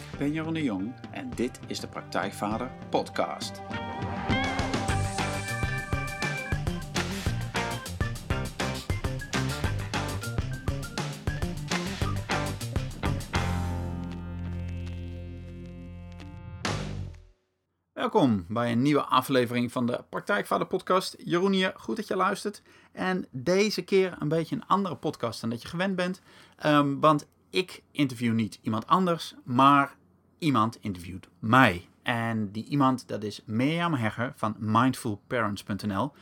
Ik ben Jeroen de Jong en dit is de Praktijkvader Podcast. Welkom bij een nieuwe aflevering van de Praktijkvader Podcast. Jeroen hier, goed dat je luistert. En deze keer een beetje een andere podcast dan dat je gewend bent. Ehm, want ik interview niet iemand anders, maar iemand interviewt mij. En die iemand, dat is Mirjam Hegger van mindfulparents.nl.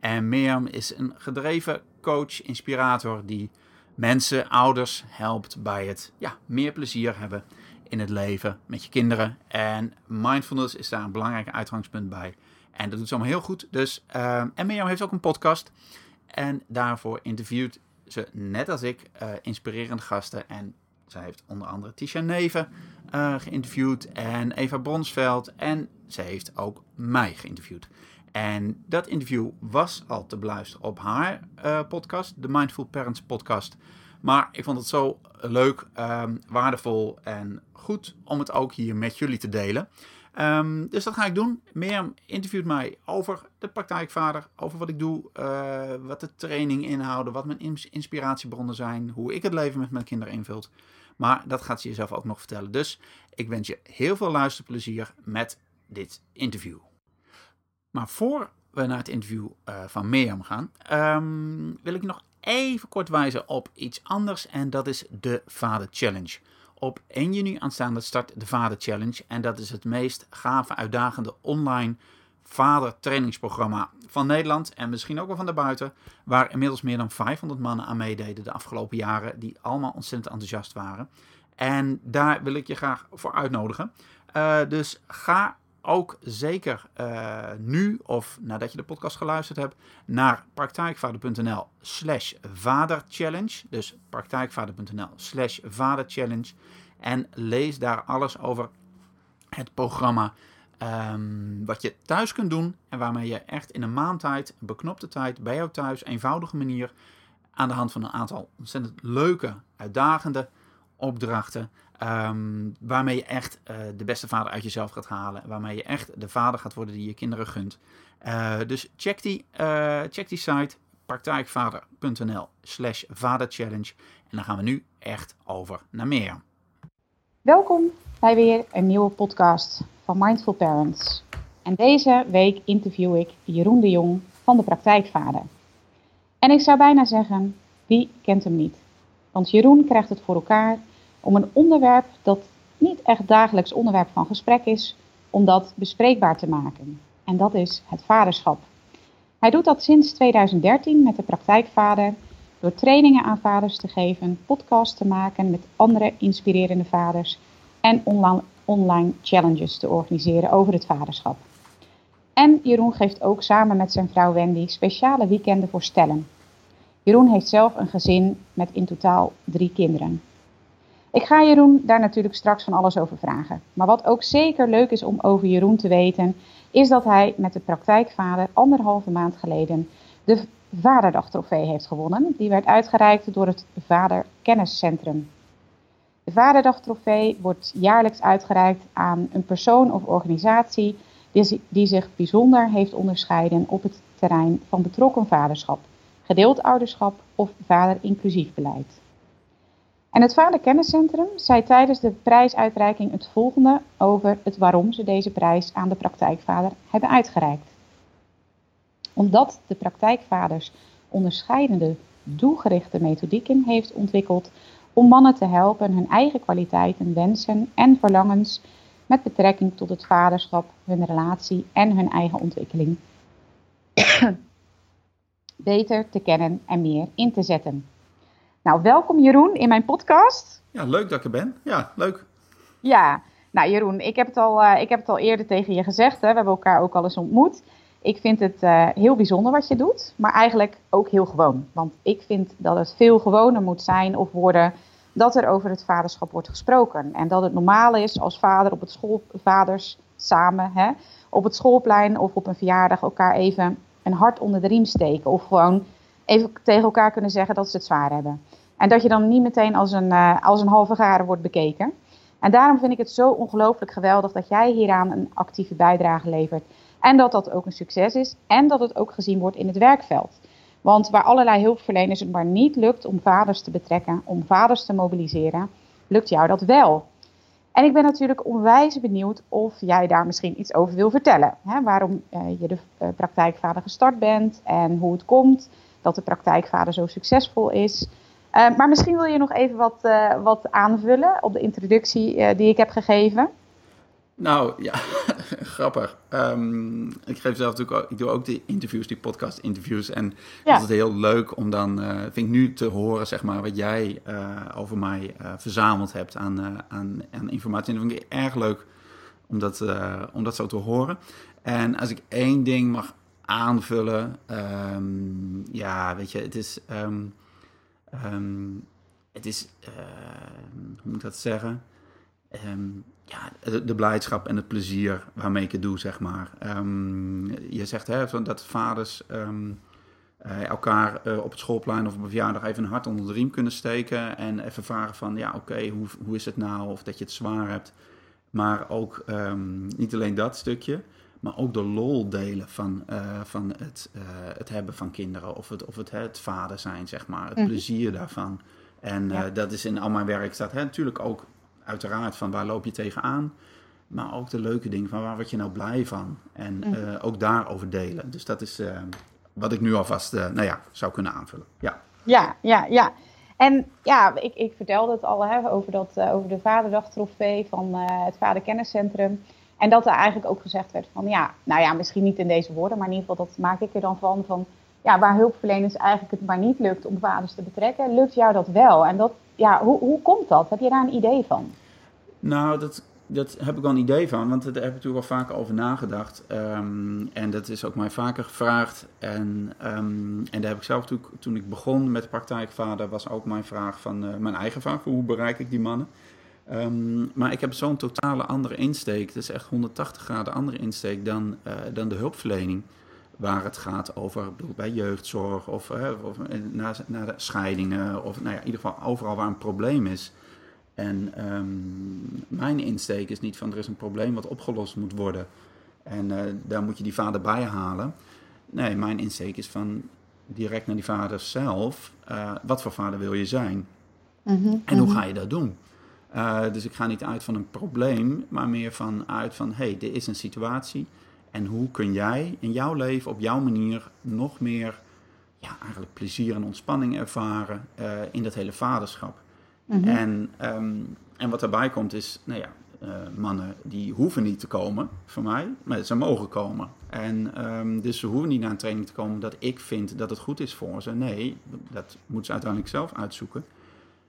En Mirjam is een gedreven coach, inspirator die mensen, ouders helpt bij het ja, meer plezier hebben in het leven met je kinderen. En mindfulness is daar een belangrijk uitgangspunt bij. En dat doet ze allemaal heel goed. Dus, uh, en Mirjam heeft ook een podcast. En daarvoor interviewt ze, net als ik, uh, inspirerende gasten. En zij heeft onder andere Tisha Neven uh, geïnterviewd en Eva Bronsveld. En ze heeft ook mij geïnterviewd. En dat interview was al te beluisteren op haar uh, podcast, de Mindful Parents podcast. Maar ik vond het zo leuk, um, waardevol en goed om het ook hier met jullie te delen. Um, dus dat ga ik doen. Mirjam interviewt mij over de praktijkvader, over wat ik doe, uh, wat de training inhouden, wat mijn inspiratiebronnen zijn, hoe ik het leven met mijn kinderen invult. Maar dat gaat ze jezelf ook nog vertellen. Dus ik wens je heel veel luisterplezier met dit interview. Maar voor we naar het interview uh, van Mirjam gaan, um, wil ik nog even kort wijzen op iets anders en dat is de Vader Challenge. Op 1 juni aanstaande start de Vader Challenge en dat is het meest gave, uitdagende online vader trainingsprogramma van Nederland en misschien ook wel van daarbuiten, waar inmiddels meer dan 500 mannen aan meededen de afgelopen jaren, die allemaal ontzettend enthousiast waren. En daar wil ik je graag voor uitnodigen. Uh, dus ga ook zeker uh, nu of nadat je de podcast geluisterd hebt naar praktijkvader.nl slash vaderchallenge. Dus praktijkvader.nl slash vaderchallenge. En lees daar alles over het programma um, wat je thuis kunt doen. En waarmee je echt in een maand tijd, een beknopte tijd, bij jou thuis, eenvoudige manier, aan de hand van een aantal ontzettend leuke, uitdagende opdrachten Um, waarmee je echt uh, de beste vader uit jezelf gaat halen. Waarmee je echt de vader gaat worden die je kinderen gunt. Uh, dus check die, uh, check die site praktijkvader.nl slash vaderchallenge. En dan gaan we nu echt over naar meer. Welkom bij weer een nieuwe podcast van Mindful Parents. En deze week interview ik Jeroen de Jong van de Praktijkvader. En ik zou bijna zeggen, wie kent hem niet? Want Jeroen krijgt het voor elkaar om een onderwerp dat niet echt dagelijks onderwerp van gesprek is, om dat bespreekbaar te maken. En dat is het vaderschap. Hij doet dat sinds 2013 met de praktijkvader door trainingen aan vaders te geven, podcasts te maken met andere inspirerende vaders en online, online challenges te organiseren over het vaderschap. En Jeroen geeft ook samen met zijn vrouw Wendy speciale weekenden voor stellen. Jeroen heeft zelf een gezin met in totaal drie kinderen. Ik ga Jeroen daar natuurlijk straks van alles over vragen. Maar wat ook zeker leuk is om over Jeroen te weten, is dat hij met de praktijkvader anderhalve maand geleden de Vaderdagtrofee heeft gewonnen. Die werd uitgereikt door het Vaderkenniscentrum. De Vaderdagtrofee wordt jaarlijks uitgereikt aan een persoon of organisatie die, zich bijzonder heeft onderscheiden op het terrein van betrokken vaderschap, gedeeld ouderschap of vader-inclusief beleid. En het Vaderkenniscentrum zei tijdens de prijsuitreiking het volgende over het waarom ze deze prijs aan de praktijkvader hebben uitgereikt. Omdat de praktijkvaders onderscheidende doelgerichte methodieken heeft ontwikkeld om mannen te helpen hun eigen kwaliteiten, wensen en verlangens met betrekking tot het vaderschap, hun relatie en hun eigen ontwikkeling beter te kennen en meer in te zetten. Nou, welkom Jeroen in mijn podcast. Ja, leuk dat ik er ben. Ja, leuk. Ja, nou Jeroen, ik heb het al, uh, ik heb het al eerder tegen je gezegd. Hè. We hebben elkaar ook al eens ontmoet. Ik vind het uh, heel bijzonder wat je doet, maar eigenlijk ook heel gewoon. Want ik vind dat het veel gewoner moet zijn of worden dat er over het vaderschap wordt gesproken. En dat het normaal is als vader op het school, vaders samen hè, op het schoolplein of op een verjaardag elkaar even een hart onder de riem steken. Of gewoon even tegen elkaar kunnen zeggen dat ze het zwaar hebben. En dat je dan niet meteen als een, uh, als een halve garen wordt bekeken. En daarom vind ik het zo ongelooflijk geweldig dat jij hieraan een actieve bijdrage levert. En dat dat ook een succes is en dat het ook gezien wordt in het werkveld. Want waar allerlei hulpverleners het maar niet lukt om vaders te betrekken, om vaders te mobiliseren, lukt jou dat wel. En ik ben natuurlijk onwijs benieuwd of jij daar misschien iets over wil vertellen. Waarom uh, je de uh, praktijkvader gestart bent en hoe het komt dat de praktijkvader zo succesvol is. Uh, maar misschien wil je nog even wat, wat aanvullen op de introductie die ik heb gegeven. Nou ja, grappig. Um, ik geef zelf natuurlijk ook, ik doe ook die interviews, die podcast interviews. En ja. het is heel leuk om dan, uh, vind ik nu te horen, zeg maar, wat jij uh, over mij uh, verzameld hebt aan, aan, aan, informatie. En dat vind ik erg leuk om dat, om dat zo te horen. En als ik één ding mag aanvullen, um, ja, weet je, het is, um, het is, hoe moet ik dat zeggen? Um, ja, de, de, blijdschap en het plezier waarmee ik het doe, zeg maar. Um, je zegt hè, dat vaders um, uh, elkaar uh, op het schoolplein of op een verjaardag even een hart onder de riem kunnen steken. En even vragen van, ja oké, okay, hoe, hoe is het nou? Of dat je het zwaar hebt. Maar ook um, niet alleen dat stukje, maar ook de lol delen van, uh, van het, het hebben van kinderen. Of het, of het, het vader zijn, zeg maar. Het mm. plezier daarvan. En ja. dat is in al mijn werk staat hè, natuurlijk ook uiteraard van waar loop je tegenaan. Maar ook de leuke dingen van waar word je nou blij van. En mm. uh, ook daarover delen. Dus dat is uh, wat ik nu alvast uh, nou ja, zou kunnen aanvullen. Ja, ja, ja. ja. En ja, ik, ik vertelde het al hè, over, dat, over de Vaderdag trofee van het Vaderkenniscentrum. En dat er eigenlijk ook gezegd werd van ja, nou ja, misschien niet in deze woorden, maar in ieder geval dat maak ik er dan van. van ja, waar hulpverleners eigenlijk het maar niet lukt om vaders te betrekken, lukt jou dat wel. En dat, ja, hoe, hoe komt dat? Heb je daar een idee van? Nou, dat, dat heb ik wel een idee van, want daar heb ik natuurlijk wel vaker over nagedacht. Um, en dat is ook mij vaker gevraagd. En, um, en daar heb ik zelf natuurlijk, toen ik begon met praktijkvader, was ook mijn vraag van uh, mijn eigen vraag: hoe bereik ik die mannen? Um, maar ik heb zo'n totale andere insteek. Dat is echt 180 graden andere insteek dan, uh, dan de hulpverlening waar het gaat over bedoel, bij jeugdzorg of, hè, of na, na, de scheidingen of nou ja, in ieder geval overal waar een probleem is. En um, mijn insteek is niet van er is een probleem wat opgelost moet worden en uh, daar moet je die vader bij halen. Nee, mijn insteek is van direct naar die vader zelf. Uh, wat voor vader wil je zijn? Mm -hmm, en hoe ga je dat doen? Uh, dus ik ga niet uit van een probleem, maar meer van uit van hé, hey, dit is een situatie en hoe kun jij in jouw leven op jouw manier nog meer ja, eigenlijk plezier en ontspanning ervaren uh, in dat hele vaderschap? Mm-hmm. en, um, en wat daarbij komt is, nou ja, uh, mannen die hoeven niet te komen voor mij, maar ze mogen komen. En um, dus ze hoeven niet naar een training te komen dat ik vind dat het goed is voor ze. Nee, dat moeten ze uiteindelijk zelf uitzoeken.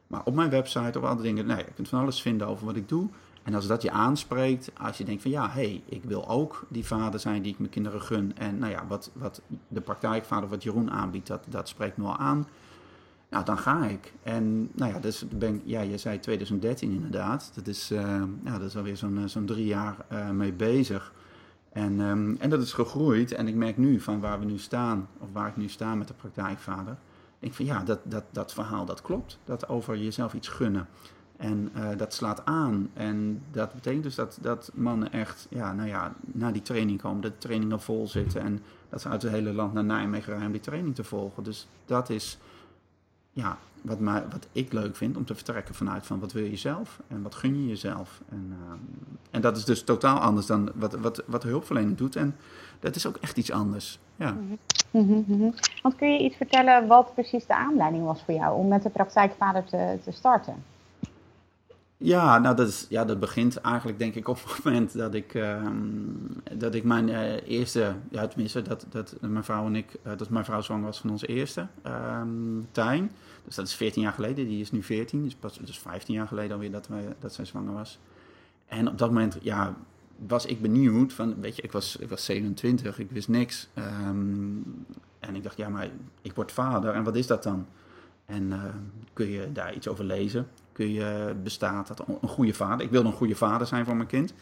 Maar op mijn website of andere dingen, nee, je kunt van alles vinden over wat ik doe. En als dat je aanspreekt, als je denkt van ja, hé, hey, ik wil ook die vader zijn die ik mijn kinderen gun. En nou ja, wat, wat de praktijkvader, wat Jeroen aanbiedt, dat, dat spreekt me wel aan. Nou, dan ga ik. En nou ja, dus ben, ja, je zei 2013 inderdaad. Dat is, ja, dat is alweer zo'n eh, zo'n drie jaar uh, mee bezig. En, um, en dat is gegroeid. En ik merk nu van waar we nu staan, of waar ik nu sta met de praktijkvader. Denk van ja, dat, dat, dat verhaal dat klopt. Dat over jezelf iets gunnen. En uh, dat slaat aan. En dat betekent dus dat, dat mannen echt ja, nou ja, naar die training komen, dat de trainingen vol zitten. En dat ze uit het hele land naar Nijmegen rijden om die training te volgen. Dus dat is ja, wat, mij, wat ik leuk vind om te vertrekken vanuit van wat wil je zelf en wat gun je jezelf. En, uh, en dat is dus totaal anders dan wat, wat, wat de hulpverlening doet. En dat is ook echt iets anders. Ja. Mm -hmm. Want kun je iets vertellen wat precies de aanleiding was voor jou om met de praktijkvader te, te starten? Ja, nou dat, is, ja, dat begint eigenlijk denk ik op het moment dat ik, um, dat ik mijn uh, eerste, ja tenminste dat, dat mijn vrouw en ik, uh, dat mijn vrouw zwanger was van onze eerste, um, Tijn. Dus dat is 14 jaar geleden, die is nu 14, dus pas dus 15 jaar geleden alweer dat, wij, dat zij zwanger was. En op dat moment, ja, was ik benieuwd van, weet je, ik was, ik was 27, ik wist niks. Um, en ik dacht, ja, maar ik word vader en wat is dat dan? En uh, kun je daar iets over lezen? Kun je, bestaat dat een goede vader? Ik wil een goede vader zijn voor mijn kind.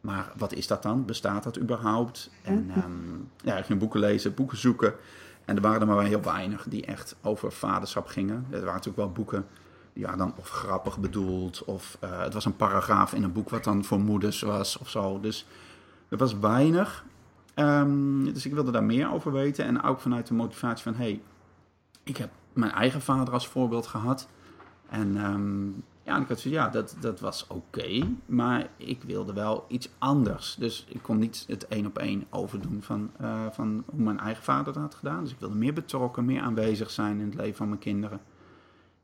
Maar wat is dat dan? Bestaat dat überhaupt? En um, ja, ik ging boeken lezen, boeken zoeken. En er waren er maar heel weinig die echt over vaderschap gingen. Er waren natuurlijk wel boeken ja, dan of grappig bedoeld. Of het was een paragraaf in een boek wat dan voor moeders was of zo. Dus er was weinig. Ehm, dus ik wilde daar meer over weten. En ook vanuit de motivatie van, hey, ik heb mijn eigen vader als voorbeeld gehad. En um, ja, ik had zoiets, ja, dat, dat was oké. maar ik wilde wel iets anders. Dus ik kon niet het één op één overdoen van, uh, van hoe mijn eigen vader dat had gedaan. Dus ik wilde meer betrokken, meer aanwezig zijn in het leven van mijn kinderen.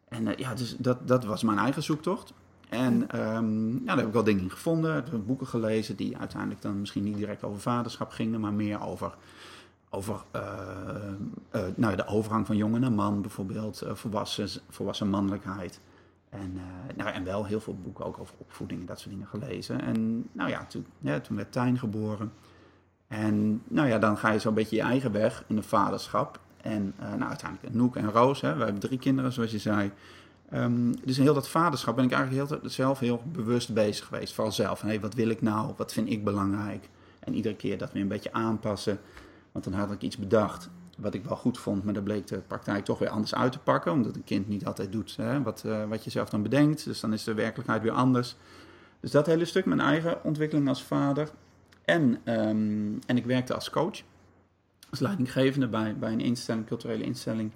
En uh, ja, dus dat, dat was mijn eigen zoektocht. En um, ja, daar heb ik wel dingen in gevonden. Ik heb boeken gelezen die uiteindelijk dan misschien niet direct over vaderschap gingen, maar meer over, over uh, uh, nou, de overgang van jongen naar man, bijvoorbeeld, volwassen, volwassen mannelijkheid. En, nou, en wel heel veel boeken ook over opvoeding en dat soort dingen gelezen. En nou ja, toen, toen werd Tijn geboren. En nou ja, dan ga je zo'n beetje je eigen weg in de vaderschap. En nou, uiteindelijk Noek en Roos, hè, we hebben drie kinderen, zoals je zei. Um, dus heel dat vaderschap ben ik eigenlijk heel, zelf heel bewust bezig geweest. Vooral zelf. Hey, wat wil ik nou? Wat vind ik belangrijk? En iedere keer dat weer een beetje aanpassen. Want dan had ik iets bedacht wat ik wel goed vond. Maar dan bleek de praktijk toch weer anders uit te pakken. Omdat een kind niet altijd doet hè, wat, uh, wat je zelf dan bedenkt. Dus dan is de werkelijkheid weer anders. Dus dat hele stuk, mijn eigen ontwikkeling als vader. En, um, en ik werkte als coach. Als leidinggevende bij, bij een instelling, culturele instelling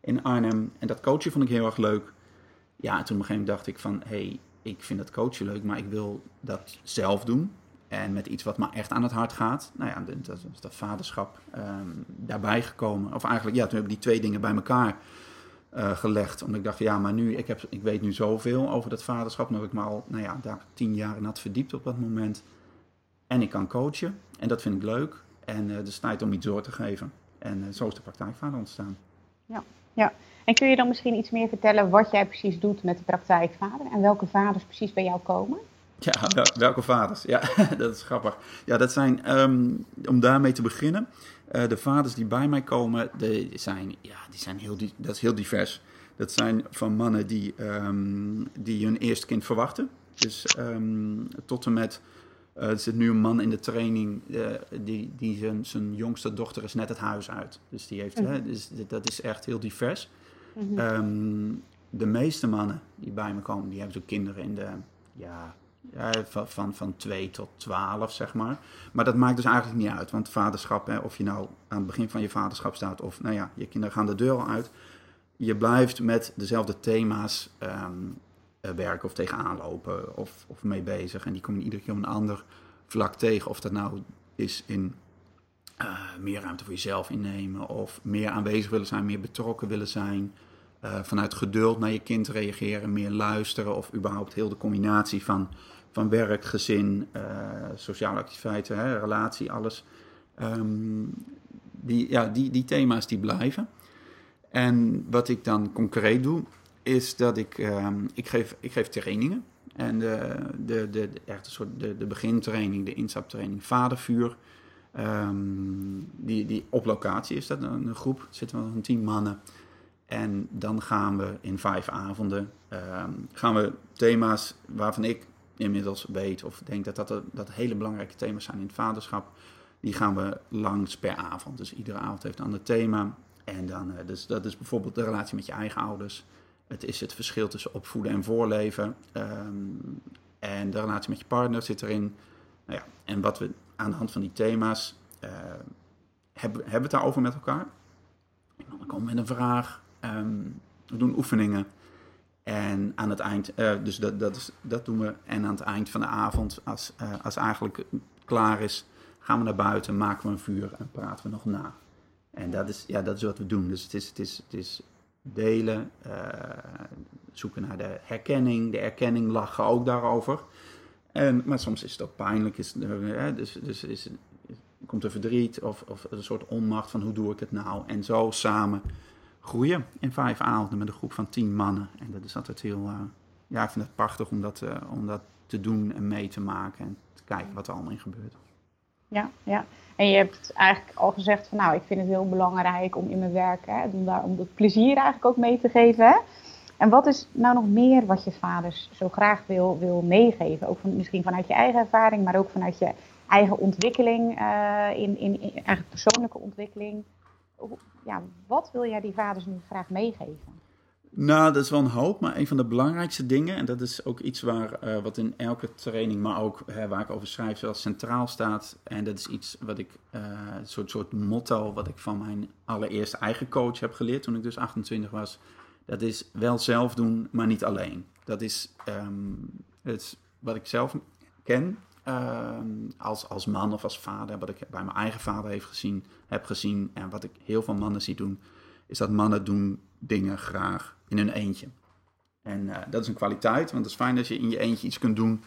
in Arnhem. En dat coachen vond ik heel erg leuk ja, toen op een gegeven moment dacht ik van, hé, hey, ik vind dat coachen leuk, maar ik wil dat zelf doen. En met iets wat me echt aan het hart gaat. Nou ja, dat is dat vaderschap um, daarbij gekomen. Of eigenlijk, ja, toen heb ik die twee dingen bij elkaar uh, gelegd. Omdat ik dacht, ja, maar nu, ik, heb, ik weet nu zoveel over dat vaderschap. Heb ik me al, nou ja, daar tien jaar in had verdiept op dat moment. En ik kan coachen. En dat vind ik leuk. En uh, het is tijd om iets door te geven. En uh, zo is de praktijkvader ontstaan. Ja, ja. En kun je dan misschien iets meer vertellen wat jij precies doet met de praktijkvader en welke vaders precies bij jou komen? Ja, welke vaders? Ja, dat is grappig. Ja, dat zijn, um, om daarmee te beginnen, uh, de vaders die bij mij komen, die zijn, ja, die zijn heel, dat is heel divers. Dat zijn van mannen die, um, die hun eerste kind verwachten. Dus um, tot en met, uh, er zit nu een man in de training, uh, die, die zijn, zijn jongste dochter is net het huis uit. Dus die heeft, mm-hmm. hè, dus dat is echt heel divers. Um, de meeste mannen die bij me komen, die hebben zo kinderen in de, ja, ja, van, van, van 2 tot 12, zeg maar. Maar dat maakt dus eigenlijk niet uit. Want vaderschap, hè, of je nou aan het begin van je vaderschap staat, of nou ja, je kinderen gaan de deur al uit. Je blijft met dezelfde thema's um, werken of tegenaan lopen of, of mee bezig. En die kom je iedere keer op een ander vlak tegen. Of dat nou is in uh, meer ruimte voor jezelf innemen, of meer aanwezig willen zijn, meer betrokken willen zijn. Uh, vanuit geduld naar je kind reageren, meer luisteren, of überhaupt heel de combinatie van, van werk, gezin, uh, sociale activiteiten, hè, relatie, alles. Um, die, ja, die, die thema's die blijven. En wat ik dan concreet doe, is dat ik, um, ik, geef, ik geef trainingen. En de, de, de, echt een soort de, de begintraining, de instaptraining, vadervuur. Um, die, die op locatie is dat een, een groep, zitten we een tien mannen. En dan gaan we in vijf avonden um, gaan we thema's waarvan ik inmiddels weet of denk dat dat, dat hele belangrijke thema's zijn in het vaderschap. Die gaan we langs per avond. Dus iedere avond heeft een ander thema. En dan, uh, dus dat is bijvoorbeeld de relatie met je eigen ouders. Het is het verschil tussen opvoeden en voorleven. Um, en de relatie met je partner zit erin. Nou ja, en wat we aan de hand van die thema's uh, hebben, hebben het daarover met elkaar. Dan komen we met een vraag. Um, we doen oefeningen. En aan het eind, uh, dus dat, dat, is, dat doen we. En aan het eind van de avond, als, uh, als eigenlijk klaar is, gaan we naar buiten, maken we een vuur en praten we nog na. En dat is, ja, dat is wat we doen. Dus het is, het is, het is delen, uh, zoeken naar de herkenning. De erkenning lachen ook daarover. En, maar soms is het ook pijnlijk. Is, hè, dus dus is, komt er verdriet of, of een soort onmacht van hoe doe ik het nou? En zo samen groeien in vijf avonden met een groep van tien mannen. En dat is altijd heel, uh, ja, ik vind het prachtig om dat, uh, om dat te doen en mee te maken en te kijken wat er allemaal in gebeurt. Ja, ja. En je hebt eigenlijk al gezegd van nou, ik vind het heel belangrijk om in mijn werk, hè, om, daar, om dat plezier eigenlijk ook mee te geven. Hè? En wat is nou nog meer wat je vaders zo graag wil, wil meegeven? Ook van, misschien vanuit je eigen ervaring, maar ook vanuit je eigen ontwikkeling, uh, in, in, in eigen persoonlijke ontwikkeling. Ja, wat wil jij die vaders nu graag meegeven? Nou, dat is wel een hoop, maar een van de belangrijkste dingen, en dat is ook iets waar, eh, wat in elke training, maar ook hè, waar ik over schrijf, zoals centraal staat. En dat is iets wat ik, uh, een soort, soort motto, wat ik van mijn allereerste eigen coach heb geleerd toen ik dus 28 was. Dat is wel zelf doen, maar niet alleen. Dat is um, het, wat ik zelf ken um, als, als man of als vader, wat ik bij mijn eigen vader heeft gezien, heb gezien en wat ik heel veel mannen zie doen, is dat mannen doen dingen graag in hun eentje. En uh, dat is een kwaliteit, want het is fijn als je in je eentje iets kunt doen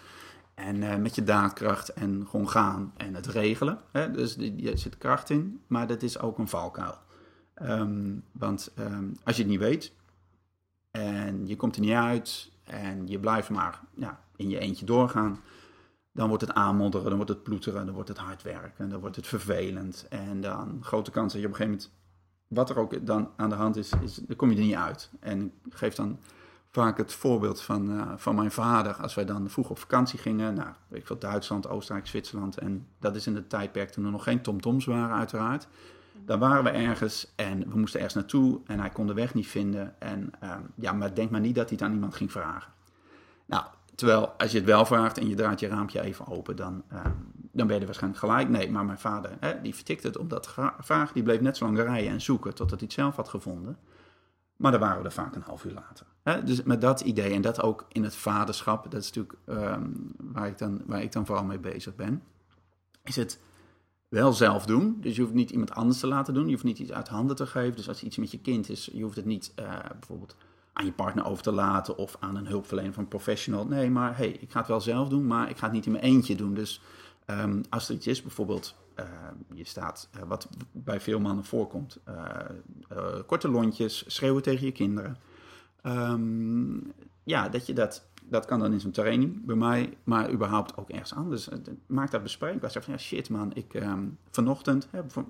en uh, met je daadkracht en gewoon gaan en het regelen. Hè? Dus er zit kracht in, maar dat is ook een valkuil. Um, want um, als je het niet weet en je komt er niet uit en je blijft maar ja, in je eentje doorgaan, dan wordt het aanmodderen, dan wordt het ploeteren, dan wordt het hard werken, dan wordt het vervelend. En dan grote kans dat je op een gegeven moment wat er ook dan aan de hand is, is dan kom je er niet uit. En ik geef dan vaak het voorbeeld van, uh, van mijn vader. Als wij dan vroeg op vakantie gingen, naar weet veel, Duitsland, Oostenrijk, Zwitserland. En dat is in het tijdperk toen er nog geen tomtoms waren, uiteraard. Dan waren we ergens en we moesten ergens naartoe en hij kon de weg niet vinden. En uh, ja, maar denk maar niet dat hij het aan iemand ging vragen. Nou, terwijl als je het wel vraagt en je draait je raampje even open, dan, uh, dan ben je waarschijnlijk gelijk. Nee, maar mijn vader, hè, die vertikte het op dat vraag. Die bleef net zo lang rijden en zoeken totdat hij het zelf had gevonden. Maar dan waren we er vaak een half uur later. Hè? Dus met dat idee en dat ook in het vaderschap, dat is natuurlijk um, waar, ik dan, waar ik dan vooral mee bezig ben, is het wel zelf doen. Dus je hoeft niet iemand anders te laten doen. Je hoeft niet iets uit handen te geven. Dus als iets met je kind is, je hoeft het niet uh, bijvoorbeeld aan je partner over te laten of aan een hulpverlener van een professional. Nee, maar hey, ik ga het wel zelf doen, maar ik ga het niet in mijn eentje doen. Dus um, als er iets is, bijvoorbeeld uh, je staat, uh, wat bij veel mannen voorkomt, uh, korte lontjes, schreeuwen tegen je kinderen. Um, ja, dat je dat, dat kan dan in zo'n training bij mij, maar überhaupt ook ergens anders. Maak dat bespreekbaar. Zeg van ja, shit man, ik um, vanochtend heb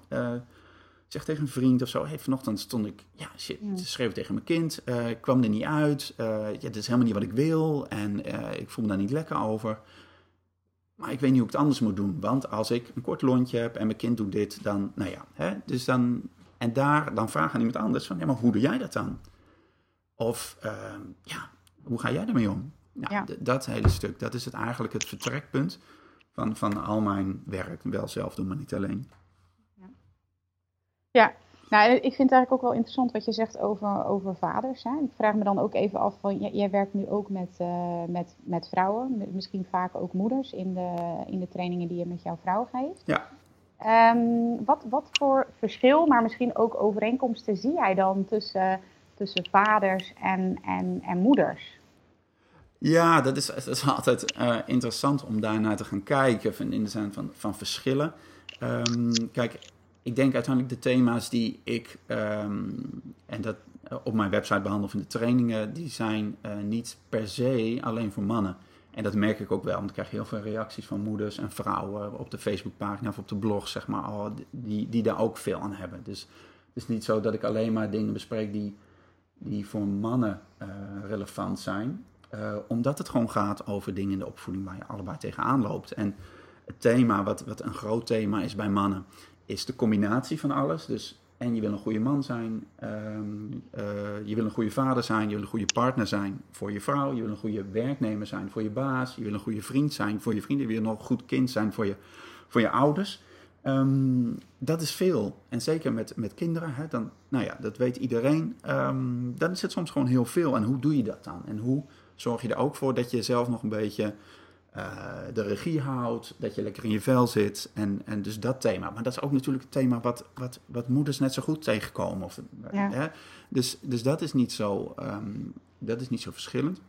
zeg tegen een vriend of zo, hey, vanochtend stond ik, ja shit, ja. schreeuwen tegen mijn kind, ik kwam er niet uit, ja, dit is helemaal niet wat ik wil en ik voel me daar niet lekker over. Maar ik weet niet hoe ik het anders moet doen. Want als ik een kort lontje heb en mijn kind doet dit, dan, nou ja. Hè, dus dan, en daar dan vragen aan iemand anders van, ja, maar hoe doe jij dat dan? Of, uh, ja, hoe ga jij ermee om? Nou, ja. Dat hele stuk, dat is het eigenlijk het vertrekpunt van, van al mijn werk. Wel zelf doen, maar niet alleen. Ja, nou, ik vind het eigenlijk ook wel interessant wat je zegt over, over vaders. Hè? Ik vraag me dan ook even af, van, jij, jij werkt nu ook met, uh, met, met vrouwen, misschien vaak ook moeders in de, in de trainingen die je met jouw vrouw geeft. Ja. Um, wat, wat voor verschil, maar misschien ook overeenkomsten zie jij dan tussen, tussen vaders en, en, en moeders? Ja, dat is, dat is altijd uh, interessant om daarnaar te gaan kijken, in de zin van, van verschillen. Um, kijk, ik denk uiteindelijk de thema's die ik, um, en dat op mijn website behandel of in de trainingen, die zijn uh, niet per se alleen voor mannen. En dat merk ik ook wel, want ik krijg heel veel reacties van moeders en vrouwen op de Facebookpagina of op de blog, zeg maar, oh, die, die daar ook veel aan hebben. Dus het is niet zo dat ik alleen maar dingen bespreek die, die voor mannen uh, relevant zijn. Omdat het gewoon gaat over dingen in de opvoeding waar je allebei tegenaan loopt. En het thema, wat, wat een groot thema is bij mannen, is de combinatie van alles. Dus en je wil een goede man zijn, um, uh, je wil een goede vader zijn, je wil een goede partner zijn voor je vrouw, je wil een goede werknemer zijn voor je baas, je wil een goede vriend zijn voor je vrienden, je wil nog een goed kind zijn voor je, voor je ouders. Um, dat is veel. En zeker met, met kinderen, hè, dan, nou ja, dat weet iedereen. Um, dan is het soms gewoon heel veel. En hoe doe je dat dan? En hoe zorg je er ook voor dat je zelf nog een beetje uh, de regie houdt, dat je lekker in je vel zit. En, en dus dat thema. Maar dat is ook natuurlijk het thema wat, wat, wat moeders net zo goed tegenkomen. Of, ja. hè? Dus, dus dat, is niet zo, um, dat is niet zo verschillend.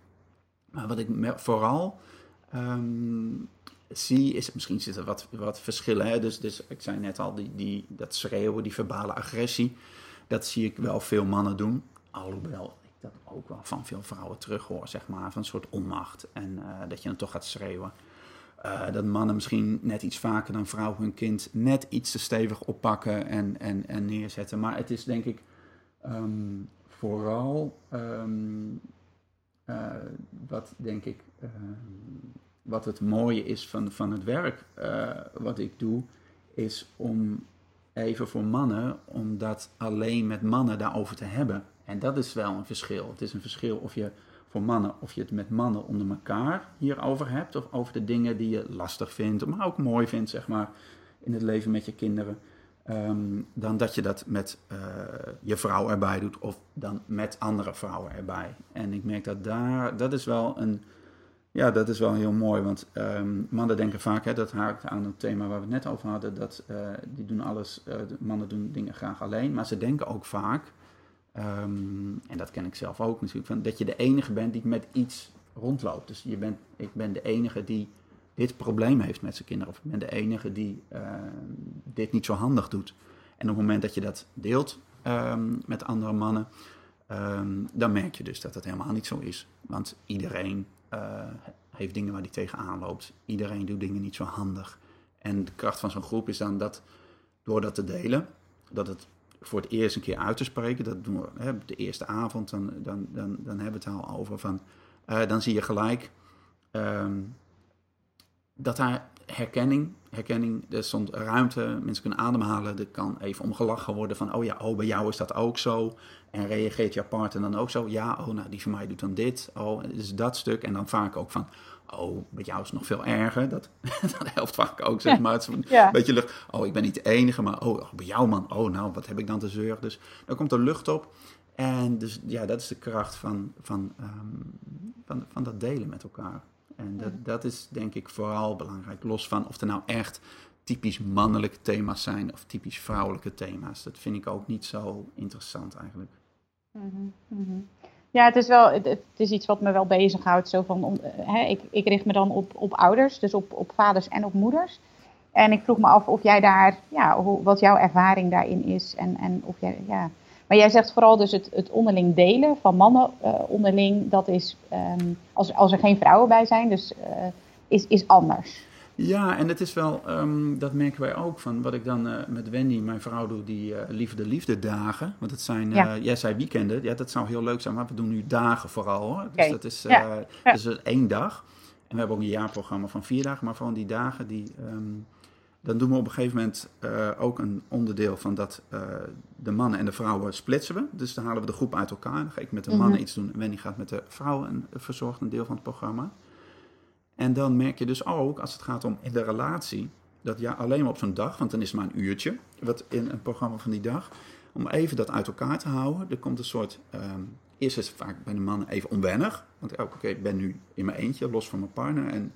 Maar wat ik vooral um, zie, is misschien zitten wat, wat verschillen. Hè? Dus, dus ik zei net al, die, die, dat schreeuwen, die verbale agressie. Dat zie ik wel veel mannen doen. Alhoewel dat ook wel van veel vrouwen terug hoor, zeg maar, van een soort onmacht. En uh, dat je dan toch gaat schreeuwen. Uh, dat mannen misschien net iets vaker dan vrouwen hun kind net iets te stevig oppakken en, en, en neerzetten. Maar het is denk ik um, vooral um, uh, wat denk ik um, wat het mooie is van, van het werk wat ik doe, is om even voor mannen, om dat alleen met mannen daarover te hebben En dat is wel een verschil. Het is een verschil of je voor mannen, of je het met mannen onder elkaar hierover hebt, of over de dingen die je lastig vindt, maar ook mooi vindt, zeg maar, in het leven met je kinderen. Ehm, dan dat je dat met uh, je vrouw erbij doet of dan met andere vrouwen erbij. En ik merk dat daar, dat is wel een, ja, dat is wel heel mooi. Want um, mannen denken vaak, hè, dat haakt aan het thema waar we het net over hadden, dat uh, die doen alles, uh, mannen doen dingen graag alleen. Maar ze denken ook vaak, um, en dat ken ik zelf ook natuurlijk, van, dat je de enige bent die met iets rondloopt. Dus je bent, ik ben de enige die dit probleem heeft met zijn kinderen. Of ik ben de enige die uh, dit niet zo handig doet. En op het moment dat je dat deelt um, met andere mannen, dan merk je dus dat het helemaal niet zo is. Want iedereen uh, heeft dingen waar hij tegenaan loopt. Iedereen doet dingen niet zo handig. En de kracht van zo'n groep is dan dat door dat te delen, dat het voor het eerst een keer uit te spreken, dat doen we hè, de eerste avond, dan, dan, dan, dan hebben we het al over van, uh, dan zie je gelijk. Um, dat daar herkenning, herkenning, er stond ruimte, mensen kunnen ademhalen, er kan even om gelachen worden van, oh ja, oh, bij jou is dat ook zo. En reageert jouw partner dan ook zo? Ja, oh, nou, die van mij doet dan dit. Oh, dus dat stuk. En dan vaak ook van, oh, bij jou is het nog veel erger. Dat, dat helpt vaak ook, zeg maar. Het is een ja. beetje lucht. Oh, ik ben niet de enige, maar oh, bij jou man, oh, nou, wat heb ik dan te zeuren? Dus dan komt er lucht op. En dus ja, dat is de kracht van, van, um, van, van dat delen met elkaar. En dat, dat is denk ik vooral belangrijk, los van of er nou echt typisch mannelijke thema's zijn of typisch vrouwelijke thema's. Dat vind ik ook niet zo interessant eigenlijk. Mm -hmm. Ja, het is wel, het, is iets wat me wel bezighoudt. Zo van, om, hè, ik, ik richt me dan op, op ouders, dus op, op vaders en op moeders. En ik vroeg me af of jij daar, ja, hoe, wat jouw ervaring daarin is. En, en of jij, ja, maar jij zegt vooral dus het, het onderling delen van mannen uh, onderling, dat is um, als, als er geen vrouwen bij zijn, dus uh, is, is anders. Ja, en het is wel, um, dat merken wij ook van wat ik dan uh, met Wendy, mijn vrouw, doe, die uh, liefde liefde dagen. Want het zijn, uh, ja. jij zei weekenden, ja, dat zou heel leuk zijn, maar we doen nu dagen vooral hoor. Dus okay. dat is, ja. is één dag. En we hebben ook een jaarprogramma van vier dagen, maar van die dagen die. Um, dan doen we op een gegeven moment ook een onderdeel van dat de mannen en de vrouwen splitsen we. Dus dan halen we de groep uit elkaar. Dan ga ik met de mannen mm -hmm. iets doen en Wendy gaat met de vrouwen en verzorgt een deel van het programma. En dan merk je dus ook, als het gaat om in de relatie, dat ja, alleen maar op zo'n dag, want dan is het maar een uurtje, wat in een programma van die dag, om even dat uit elkaar te houden. Er komt een soort, um, eerst is het vaak bij de mannen even onwennig, want oké, ik ben nu in mijn eentje, los van mijn partner. En,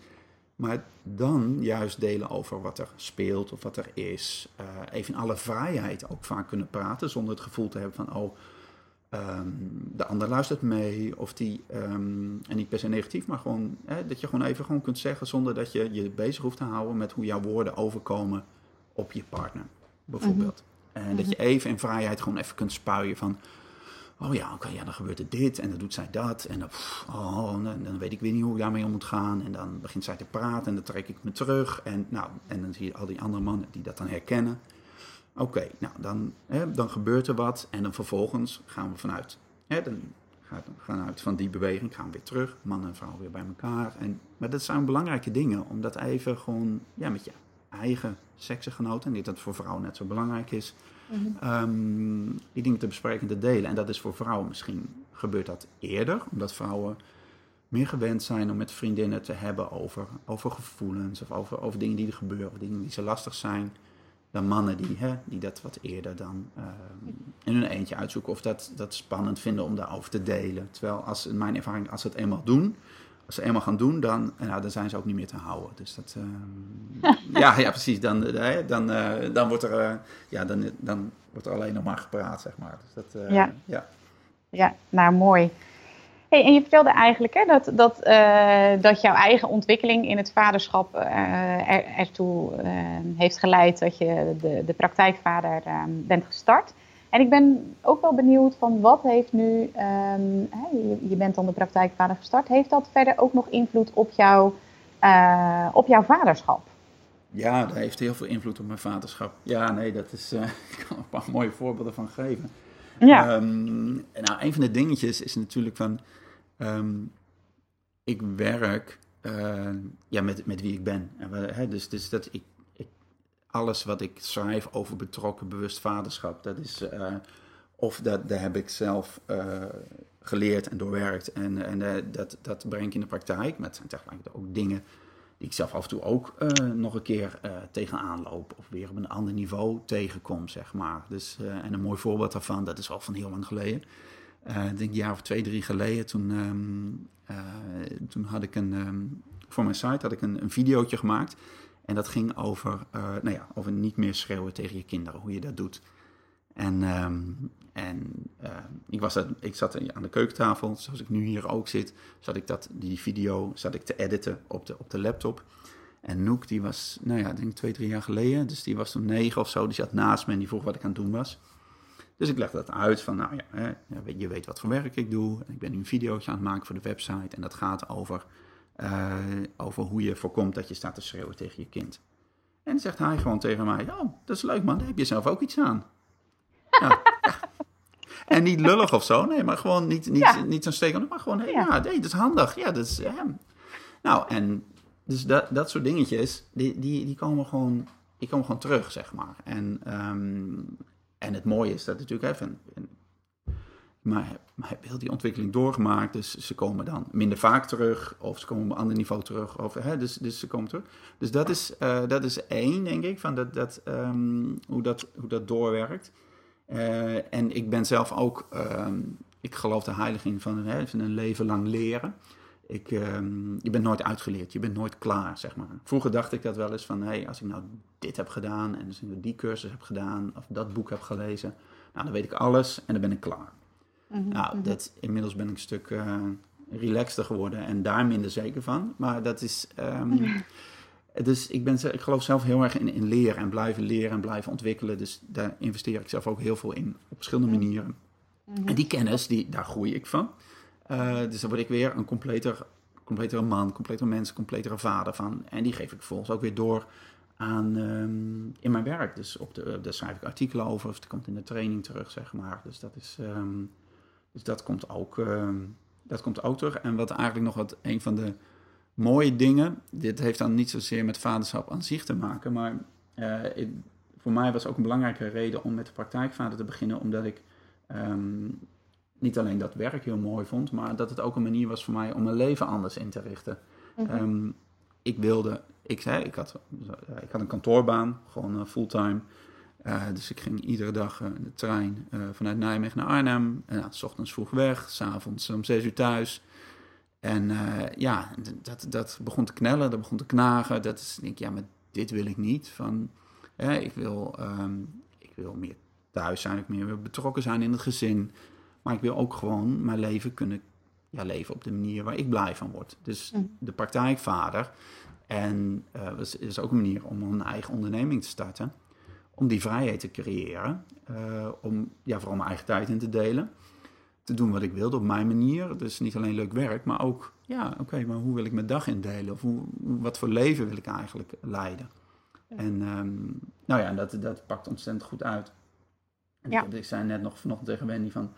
maar dan juist delen over wat er speelt of wat er is. Uh, even in alle vrijheid ook vaak kunnen praten, zonder het gevoel te hebben van, oh, Um, de ander luistert mee, of die, um, en niet per se negatief, maar gewoon hè, dat je gewoon even gewoon kunt zeggen zonder dat je je bezig hoeft te houden met hoe jouw woorden overkomen op je partner, bijvoorbeeld. Mm -hmm. En dat je even in vrijheid gewoon even kunt spuien van, oh ja, oké, okay, ja, dan gebeurt er dit en dan doet zij dat en dan, pff, oh, dan, dan, weet ik weer niet hoe ik daarmee om moet gaan en dan begint zij te praten en dan trek ik me terug en, nou, en dan zie je al die andere mannen die dat dan herkennen. Oké, okay, nou dan, hè, dan gebeurt er wat en dan vervolgens gaan we vanuit, hè, dan gaan we uit van die beweging, gaan we weer terug, man en vrouw weer bij elkaar. En, maar dat zijn belangrijke dingen, om dat even gewoon ja, met je eigen seksgenoten, en dit dat voor vrouwen net zo belangrijk is, mm -hmm. um, die dingen te bespreken en te delen. En dat is voor vrouwen misschien, gebeurt dat eerder, omdat vrouwen meer gewend zijn om met vriendinnen te hebben over, over gevoelens of over, over dingen die er gebeuren, dingen die ze lastig zijn dan mannen die, hè, die dat wat eerder dan uh, in hun eentje uitzoeken of dat, dat spannend vinden om daarover te delen. Terwijl als in mijn ervaring, als ze het eenmaal doen, als ze eenmaal gaan doen, dan, nou, dan zijn ze ook niet meer te houden. Dus dat, uh, ja, ja, precies. Dan, uh, dan, dan, wordt er, ja, dan, dan wordt er alleen nog maar gepraat, zeg maar. Dus dat, ja. ja. ja, nou mooi. Hey, en je vertelde eigenlijk hè, dat, dat, uh, dat jouw eigen ontwikkeling in het vaderschap er, ertoe uh, heeft geleid dat je de, de praktijkvader bent gestart. En ik ben ook wel benieuwd van wat heeft nu, je, je, bent dan de praktijkvader gestart, heeft dat verder ook nog invloed op, jou, op jouw vaderschap? Ja, dat heeft heel veel invloed op mijn vaderschap. Ja, nee, dat is, ik kan er een paar mooie voorbeelden van geven. Ja. Um, nou, een van de dingetjes is natuurlijk van, um, ik werk uh, ja, met, met wie ik ben. En hè, dus, dus dat ik, ik, alles wat ik schrijf over betrokken bewust vaderschap, dat is uh, Of dat, dat heb ik zelf geleerd en doorwerkt. En, en dat, dat breng ik in de praktijk. Met zijn tegelijkertijd ook dingen die ik zelf af en toe ook nog een keer tegenaan loop. Of weer op een ander niveau tegenkom, zeg maar. Dus, en een mooi voorbeeld daarvan, dat is al van heel lang geleden. ik denk een jaar of twee, drie geleden. Toen, ehm, toen had ik een... Ehm, voor mijn site had ik een, een videootje gemaakt. En dat ging over, uh, nou ja, over niet meer schreeuwen tegen je kinderen, hoe je dat doet. En, ehm, en uh, ik, was dat, ik zat aan de keukentafel, zoals ik nu hier ook zit, zat ik dat, die video zat ik te editen op de, op de laptop. En Noek, die was, nou ja, ik denk twee, drie jaar geleden, dus die was toen negen of zo, die zat naast me en die vroeg wat ik aan het doen was. Dus ik legde dat uit van, nou ja, hè, je weet wat voor werk ik doe. Ik ben nu een videootje aan het maken voor de website en dat gaat over uh, over hoe je voorkomt dat je staat te schreeuwen tegen je kind. En zegt hij gewoon tegen mij: Oh, dat is leuk man, daar heb je zelf ook iets aan. Ja, En niet lullig of zo, nee, maar gewoon niet, niet, ja. niet zo'n steek, maar gewoon: hey, ja. nee, dat is handig. Ja, dat is hem. Nou, en dus dat, dat soort dingetjes, die, die, die, komen gewoon, die komen gewoon terug, zeg maar. En, um, en het mooie is dat natuurlijk even, maar, maar heb heel die ontwikkeling doorgemaakt. Dus ze komen dan minder vaak terug. Of ze komen op een ander niveau terug. Of, hè, dus, dus ze komen terug. Dus dat is, uh, dat is één, denk ik, van dat, dat, um, hoe, dat, hoe dat doorwerkt. Uh, en ik ben zelf ook, um, ik geloof de heiliging van, hè, een leven lang leren. Ik, um, je bent nooit uitgeleerd, je bent nooit klaar, zeg maar. Vroeger dacht ik dat wel eens van, hé, hey, als ik nou dit heb gedaan en als ik die cursus heb gedaan of dat boek heb gelezen, nou, dan weet ik alles en dan ben ik klaar. Mhm, nou, mhm. dat, inmiddels ben ik een stuk uh, relaxter geworden en daar minder zeker van. Maar dat is. Um, dus ik, ben, ik geloof zelf heel erg in, in leren en blijven leren en blijven ontwikkelen. Dus daar investeer ik zelf ook heel veel in op verschillende manieren. En die kennis, die, daar groei ik van. Uh, dus dan word ik weer een completer, completere man, completer mens, completere vader van. En die geef ik vervolgens ook weer door aan, um, in mijn werk. Dus op de, daar schrijf ik artikelen over of het komt in de training terug, zeg maar. Dus dat is. Um, dus dat komt ook, uh, dat komt ook terug. En wat eigenlijk nog wat een van de mooie dingen, dit heeft dan niet zozeer met vaderschap aan zich te maken, maar uh, voor mij was ook een belangrijke reden om met de praktijkvader te beginnen, omdat ik um, niet alleen dat werk heel mooi vond, maar dat het ook een manier was voor mij om mijn leven anders in te richten. Mm um, ik wilde, ik zei, ik had, ik had een kantoorbaan, gewoon uh, fulltime. Uh, dus ik ging iedere dag de trein vanuit Nijmegen naar Arnhem. En s ochtends vroeg weg, s'avonds om zes uur thuis. En ja, dat, dat begon te knellen, dat begon te knagen. Dat is, denk ik, ja, maar dit wil ik niet. Van, ik, wil, um, ik wil meer thuis zijn, ik meer betrokken zijn in het gezin. Maar ik wil ook gewoon mijn leven kunnen ja, leven op de manier waar ik blij van word. Dus mm. de praktijkvader. En dat is ook een manier om een eigen onderneming te starten om die vrijheid te creëren. Uh, om ja, vooral mijn eigen tijd in te delen. Te doen wat ik wilde op mijn manier. Dus niet alleen leuk werk, maar ook, ja, oké, maar hoe wil ik mijn dag indelen? Of hoe, wat voor leven wil ik eigenlijk leiden? En um, nou ja, dat, dat pakt ontzettend goed uit. Ja. Ik, zei net nog vanochtend tegen Wendy van...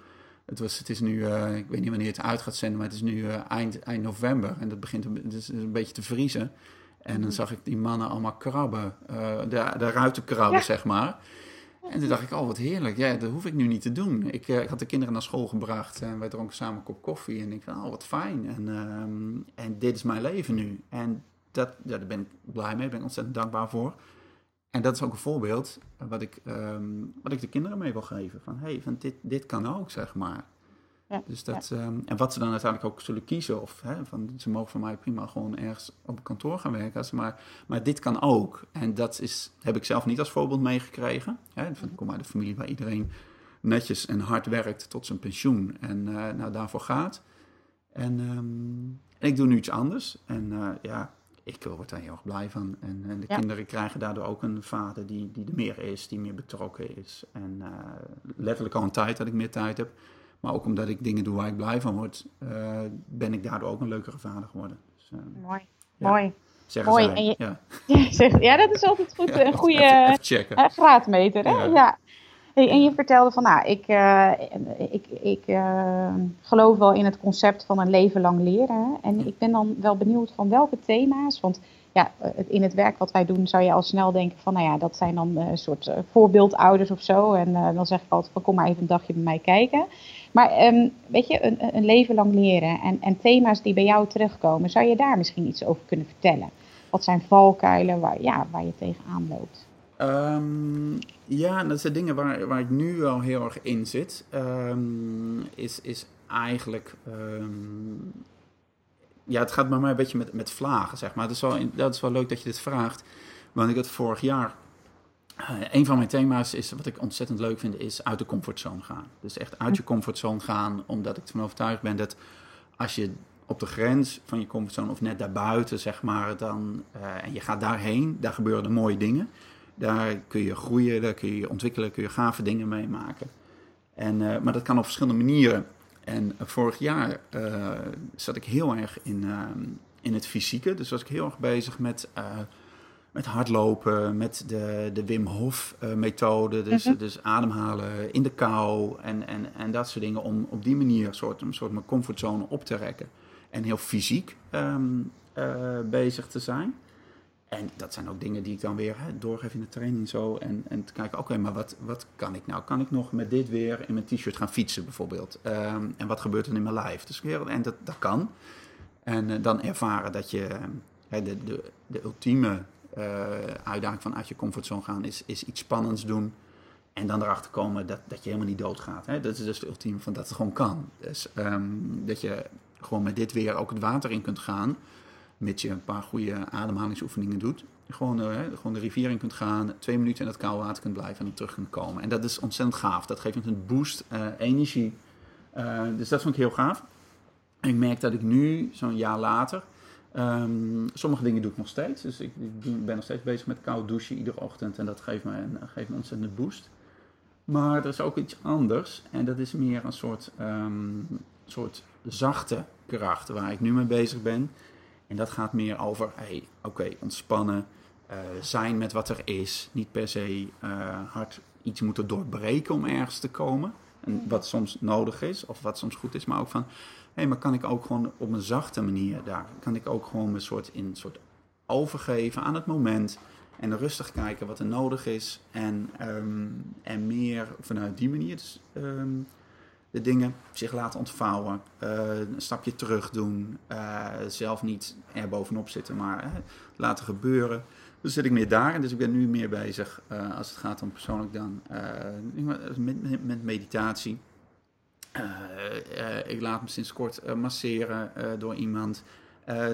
Het, was, het is nu, uh, ik weet niet wanneer het uit gaat zenden, maar het is nu uh, eind, eind november. En dat begint het is een beetje te vriezen. En dan mhm. zag ik die mannen allemaal krabben, uh, de, de ruiten krabben, zeg maar. En toen dacht ik, oh wat heerlijk, ja, dat hoef ik nu niet te doen. Ik, uh, ik had de kinderen naar school gebracht en wij dronken samen een kop koffie. En ik van, oh wat fijn. En, um, en dit is mijn leven nu. En dat, ja, daar ben ik blij mee, ben ontzettend dankbaar voor. En dat is ook een voorbeeld wat ik, um, wat ik de kinderen mee wil geven. Van, hey, van dit, dit kan ook, zeg maar. Ja, dus dat, um, en wat ze dan uiteindelijk ook zullen kiezen, of hè, van, ze mogen van mij prima gewoon ergens op een kantoor gaan werken, maar, maar dit kan ook. En dat is, heb ik zelf niet als voorbeeld meegekregen. Hè. Ik kom uit een familie waar iedereen netjes en hard werkt tot zijn pensioen en uh, nou, daarvoor gaat. En, um, en, ik doe nu iets anders. En uh, ja, ik word daar heel erg blij van. En, en de ja. kinderen krijgen daardoor ook een vader die, die er meer is, die meer betrokken is. En uh, letterlijk al een tijd dat ik meer tijd heb. Maar ook omdat ik dingen doe waar ik blij van word, uh, ben ik daardoor ook een leukere vader geworden. Dus, uh, Mooi. Ja. Mooi. Zeggen Mooi. Zij, je, ja. zeg, ja, dat is altijd goed. Ja, een goede uh, graadmeter. Hè? Ja. Hey, en je vertelde van, nou, ik, ik, ik geloof wel in het concept van een leven lang leren. Hè? En ik ben dan wel benieuwd van welke thema's, want ja, in het werk wat wij doen zou je al snel denken van, nou ja, dat zijn dan een soort voorbeeldouders of zo. En dan zeg ik altijd kom maar even een dagje bij mij kijken. Maar ehm, weet je, een, een, leven lang leren en, en thema's die bij jou terugkomen, zou je daar misschien iets over kunnen vertellen? Wat zijn valkuilen waar, ja, waar je tegenaan loopt? Um, ja, dat zijn dingen waar, waar ik nu wel heel erg in zit. Um, is, is eigenlijk. Ja, het gaat bij mij een beetje met, met vlagen, zeg maar. Dat is, wel, dat is wel leuk dat je dit vraagt. Want ik had vorig jaar. Uh, een van mijn thema's is, wat ik ontzettend leuk vind, is uit de comfortzone gaan. Dus echt uit je comfortzone gaan, omdat ik ervan overtuigd ben dat als je op de grens van je comfortzone of net daarbuiten, zeg maar, dan, uh, en je gaat daarheen, daar gebeuren de mooie dingen. Daar kun je groeien, daar kun je ontwikkelen, kun je gave dingen meemaken. En, uh, maar dat kan op verschillende manieren. En vorig jaar uh, zat ik heel erg in, in het fysieke. Dus was ik heel erg bezig met, met hardlopen, met de, de Wim Hof methode. Dus, -hmm. dus ademhalen in de kou en, en, en dat soort dingen. Om op die manier een soort, een soort mijn comfortzone op te rekken. En heel fysiek um, bezig te zijn. En dat zijn ook dingen die ik dan weer hè, doorgeef in de training zo. En, en te kijken, oké, maar wat, wat kan ik nou? Kan ik nog met dit weer in mijn t-shirt gaan fietsen bijvoorbeeld? Um, en wat gebeurt er in mijn lijf? Dus, en dat, dat kan. En uh, dan ervaren dat je uh, de, de, de ultieme uh, uitdaging van uit je comfortzone gaan is, is iets spannends doen. En dan erachter komen dat, dat je helemaal niet doodgaat. Hè? Dat is dus de ultieme van dat het gewoon kan. Dus um, dat je gewoon met dit weer ook het water in kunt gaan mits je een paar goede ademhalingsoefeningen doet. Gewoon, uh, gewoon de rivier in kunt gaan, twee minuten in het koude water kunt blijven en dan terug kunt komen. En dat is ontzettend gaaf. Dat geeft een boost, uh, energie. Uh, dus dat vond ik heel gaaf. Ik merk dat ik nu, zo'n jaar later, um, sommige dingen doe ik nog steeds. Dus ik, ik, ben nog steeds bezig met koud douchen iedere ochtend en dat geeft me een, geeft me ontzettende boost. Maar er is ook iets anders en dat is meer een soort, um, soort zachte kracht waar ik nu mee bezig ben. En dat gaat meer over, hey, oké, okay, ontspannen, uh, zijn met wat er is. Niet per se uh, hard iets moeten doorbreken om ergens te komen. En wat soms nodig is, of wat soms goed is, maar ook van, hé, hey, maar kan ik ook gewoon op een zachte manier daar, kan ik ook gewoon een soort, in, soort overgeven aan het moment. En rustig kijken wat er nodig is. En, um, en meer vanuit die manier. Dus, um, de dingen zich laten ontvouwen, uh, een stapje terug doen, uh, zelf niet er bovenop zitten, maar uh, laten gebeuren. Dus zit ik meer daar en dus ik ben nu meer bezig als het gaat om persoonlijk dan met, met, met, meditatie. ik laat me sinds kort masseren door iemand.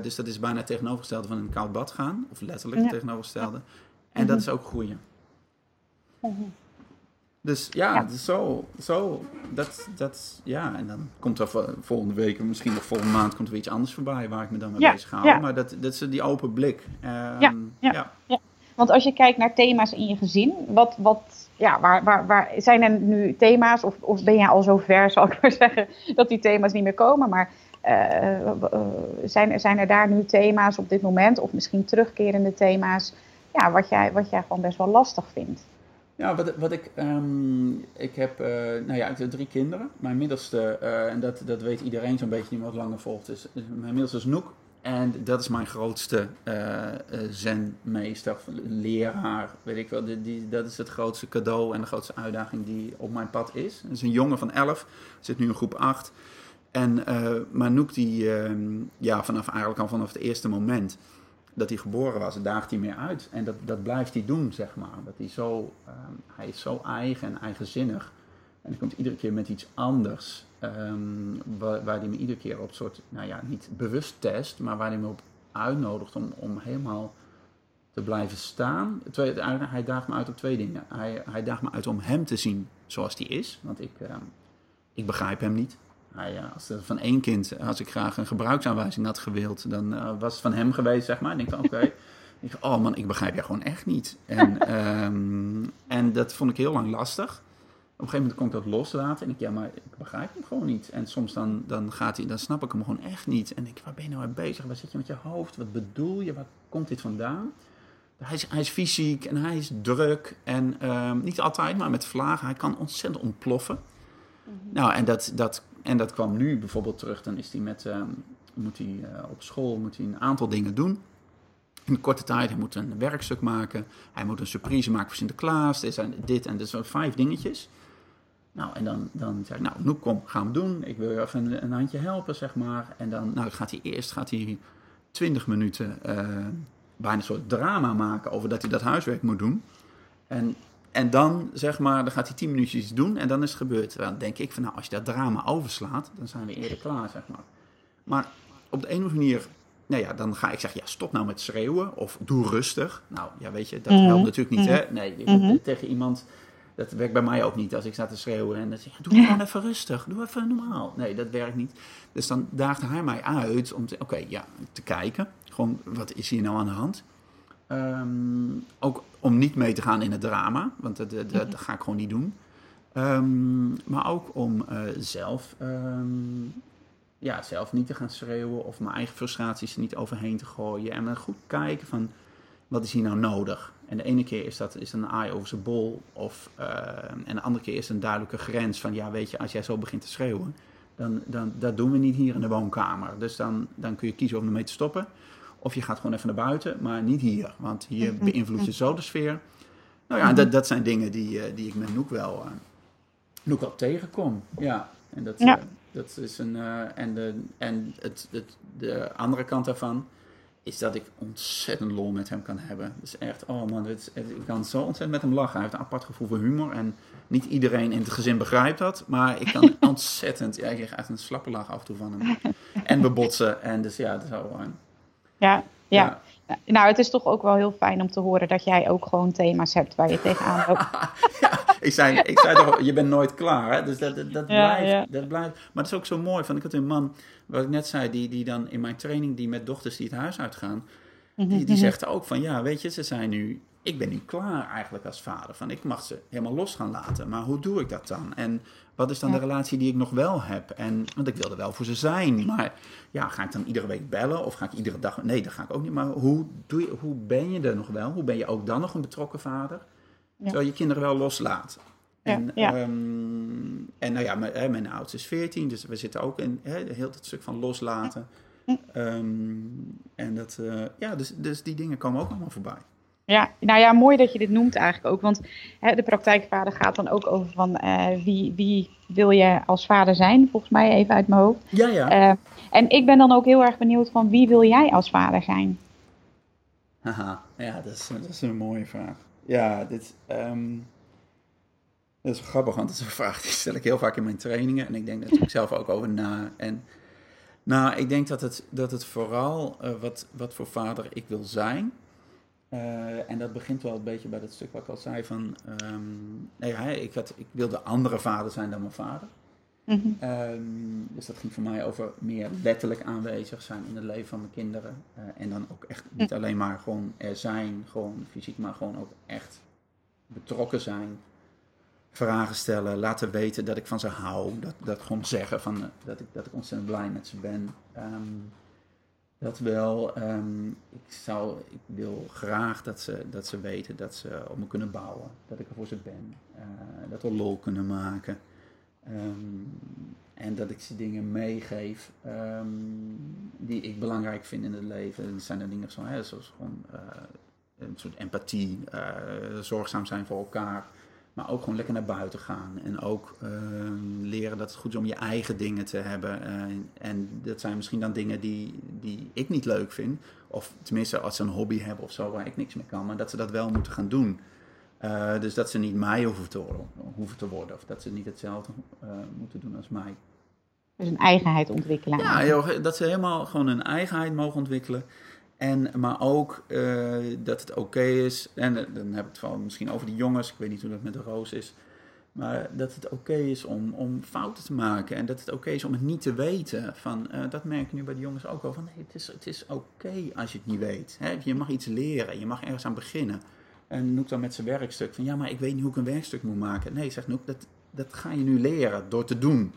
dus dat is bijna het tegenovergestelde van een koud bad gaan, of letterlijk het ja. tegenovergestelde. En mm -hmm. dat is ook groeien. Mm -hmm. Dus ja, ja. Dus zo, zo dat, dat, ja, en dan komt er volgende week, misschien nog volgende maand, komt er weer iets anders voorbij waar ik me dan mee ja, bezig ga. Ja. Maar dat, dat is die open blik. Um, ja, ja, ja. Want als je kijkt naar thema's in je gezin, wat, wat, ja, waar, waar, waar zijn er nu thema's, of, of ben je al zo ver, zal ik maar zeggen, dat die thema's niet meer komen, maar uh, uh, zijn, er, zijn er daar nu thema's op dit moment, of misschien terugkerende thema's, ja, wat, jij, wat jij gewoon best wel lastig vindt? Ja, wat, wat ik, um, ik heb, uh, nou ja, ik heb drie kinderen. Mijn middelste, uh, en dat, dat weet iedereen zo'n beetje me wat langer volgt, is, mijn middelste is Noek. En dat is mijn grootste uh, zenmeester, leraar, weet ik wel. Die, dat is het grootste cadeau en de grootste uitdaging die op mijn pad is. Het is een jongen van 11, zit nu in groep 8. En, maar Noek, die, ja, vanaf eigenlijk al vanaf het eerste moment dat hij geboren was, daagt hij meer uit. En dat, dat blijft hij doen, zeg maar. Dat hij, zo, um, hij is zo eigen en eigenzinnig. En hij komt iedere keer met iets anders. Um, waar, hij me iedere keer op soort, nou ja, niet bewust test, maar waar hij me op uitnodigt om, om helemaal te blijven staan. Twee, hij daagt me uit op twee dingen. Hij, hij daagt me uit om hem te zien zoals hij is. Want ik, um, ik begrijp hem niet. Nou ja, als van één kind, als ik graag een gebruiksaanwijzing had gewild, dan uh, was het van hem geweest, zeg maar. Ik denk van, oké. ik oh man, ik begrijp je gewoon echt niet. En, um, en dat vond ik heel lang lastig. Op een gegeven moment kon ik dat loslaten. En ik, ja, maar ik begrijp hem gewoon niet. En soms dan, dan gaat hij, dan snap ik hem gewoon echt niet. En ik, waar ben je nou mee bezig? Waar zit je met je hoofd? Wat bedoel je? Waar komt dit vandaan? Hij is, hij is fysiek en hij is druk. En um, niet altijd, maar met vlagen. Hij kan ontzettend ontploffen. -hmm. Nou, en dat, dat en dat kwam nu bijvoorbeeld terug. Dan is hij met, uh, moet hij, uh, op school moet hij een aantal dingen doen. in korte tijd. Hij moet een werkstuk maken. Hij moet een surprise maken voor Sinterklaas. Dit en dit en dit zijn vijf dingetjes. Nou, en dan, dan zeg nou, Noek, kom, gaan we doen. Ik wil je even een, handje helpen, zeg maar. En dan nou, gaat hij eerst gaat hij 20 minuten uh, bijna een soort drama maken over dat hij dat huiswerk moet doen. En, en dan, zeg maar, dan gaat hij 10 minuutjes iets doen en dan is het gebeurd. Dan denk ik van, nou, als je dat drama overslaat, dan zijn we eerder klaar, zeg maar. Maar op de een of andere manier nou ja, dan ga ik zeggen, ja, stop nou met schreeuwen of doe rustig. Nou, ja, weet je, dat helpt mhm. natuurlijk niet, hè? Mhm. Nee, mm tegen iemand, dat werkt bij mij ook niet als ik sta te schreeuwen en dan zeg doe gewoon even rustig, doe even normaal. Nee, dat werkt niet. Dus dan daagde hij mij uit om te, oké, ja, te kijken, gewoon, wat is hier nou aan de hand? Ehm, ook om niet mee te gaan in het drama, want dat, dat, ga ik gewoon niet doen. Um, maar ook om uh, zelf um, ja, zelf niet te gaan schreeuwen of mijn eigen frustraties er niet overheen te gooien. En dan goed kijken van wat is hier nou nodig. En de ene keer is dat is een aai over zijn bol. Of, en de andere keer is een duidelijke grens van ja, weet je, als jij zo begint te schreeuwen, dan, dan dat doen we niet hier in de woonkamer. Dus dan, dan kun je kiezen om ermee te stoppen. Of je gaat gewoon even naar buiten, maar niet hier. Want hier mhm. beïnvloed je zo de sfeer. Nou ja, mhm. dat, dat zijn dingen die, eh, die ik met Noek wel, uh, Noek wel tegenkom. Ja, en dat, ja. Dat is een, en de, en het, het, de andere kant daarvan is dat ik ontzettend lol met hem kan hebben. Dus echt, oh man, het, ik kan zo ontzettend met hem lachen. Hij heeft een apart gevoel voor humor en niet iedereen in het gezin begrijpt dat. Maar ik kan ontzettend, ja, ik krijg echt een slappe lach af en toe van hem. En we botsen en dus ja, dat is wel... Ja, ja. Nou, het is toch ook wel heel fijn om te horen dat jij ook gewoon thema's hebt waar je tegenaan loopt. ja, ik zei, ik zei toch, je bent nooit klaar. Hè? Dus dat, dat, dat blijft, dat blijft. Maar het is ook zo mooi. Van, ik had een man, wat ik net zei, die, die dan in mijn training, die met dochters die het huis uitgaan, die, die mhm. zegt ook van, ja, weet je, ze zijn nu, ik ben nu klaar eigenlijk als vader. Van, ik mag ze helemaal los gaan laten. Maar hoe doe ik dat dan? En wat is dan de relatie die ik nog wel heb? En, want ik wil er wel voor ze zijn. Maar ja, ga ik dan iedere week bellen? Of ga ik iedere dag... Nee, dat ga ik ook niet. Maar hoe, doe je, hoe ben je er nog wel? Hoe ben je ook dan nog een betrokken vader? Terwijl je kinderen wel loslaat. En, ja, ehm, en nou ja, mijn, mijn oudste is 14, dus we zitten ook in he, heel dat stuk van loslaten. Um, en dat, uh, ja, dus, dus die dingen komen ook allemaal voorbij. Ja, nou ja, mooi dat je dit noemt eigenlijk ook. Want hè, de praktijkvader gaat dan ook over van uh, wie, wie wil je als vader zijn, volgens mij even uit mijn hoofd. Ja, ja. Uh, en ik ben dan ook heel erg benieuwd van wie wil jij als vader zijn? Haha, ja, dat is, dat is een mooie vraag. Ja, dit, um, dat is grappig, want dat is een vraag die stel ik heel vaak in mijn trainingen. En ik denk ik zelf ook over na. En nou, ik denk dat het, dat het vooral uh, wat, wat voor vader ik wil zijn uh, en dat begint wel een beetje bij dat stuk wat ik al zei van, um, nee, ik, had, ik wilde andere vader zijn dan mijn vader. Mm -hmm. um, dus dat ging voor mij over meer letterlijk aanwezig zijn in het leven van mijn kinderen. Uh, en dan ook echt niet alleen maar gewoon er zijn, gewoon fysiek, maar gewoon ook echt betrokken zijn. Vragen stellen, laten weten dat ik van ze hou. Dat, dat gewoon zeggen van, uh, dat, ik, dat ik ontzettend blij met ze ben. Um, dat wel. Um, ik, zou, ik wil graag dat ze, dat ze weten dat ze op me kunnen bouwen. Dat ik er voor ze ben. Uh, dat we lol kunnen maken. Um, en dat ik ze dingen meegeef um, die ik belangrijk vind in het leven. En zijn er dingen zo, hè, zoals gewoon uh, een soort empathie, uh, zorgzaam zijn voor elkaar. Maar ook gewoon lekker naar buiten gaan. En ook uh, leren dat het goed is om je eigen dingen te hebben. Uh, en dat zijn misschien dan dingen die, die ik niet leuk vind. Of tenminste als ze een hobby hebben of zo waar ik niks mee kan. Maar dat ze dat wel moeten gaan doen. Uh, dus dat ze niet mij hoeven te, worden, hoeven te worden. Of dat ze niet hetzelfde moeten doen als mij. Dus een eigenheid ontwikkelen. Ja, joh, dat ze helemaal gewoon een eigenheid mogen ontwikkelen. En, maar ook uh, dat het oké is, en dan heb ik het van misschien over de jongens, ik weet niet hoe dat met de roos is, maar dat het oké is om, om fouten te maken en dat het oké is om het niet te weten. Van, uh, dat merk ik nu bij de jongens ook al, van nee, het is, het is oké als je het niet weet. Hè? Je mag iets leren, je mag ergens aan beginnen. En Noek dan met zijn werkstuk van, ja, maar ik weet niet hoe ik een werkstuk moet maken. Nee, zegt Noek, dat, dat ga je nu leren door te doen.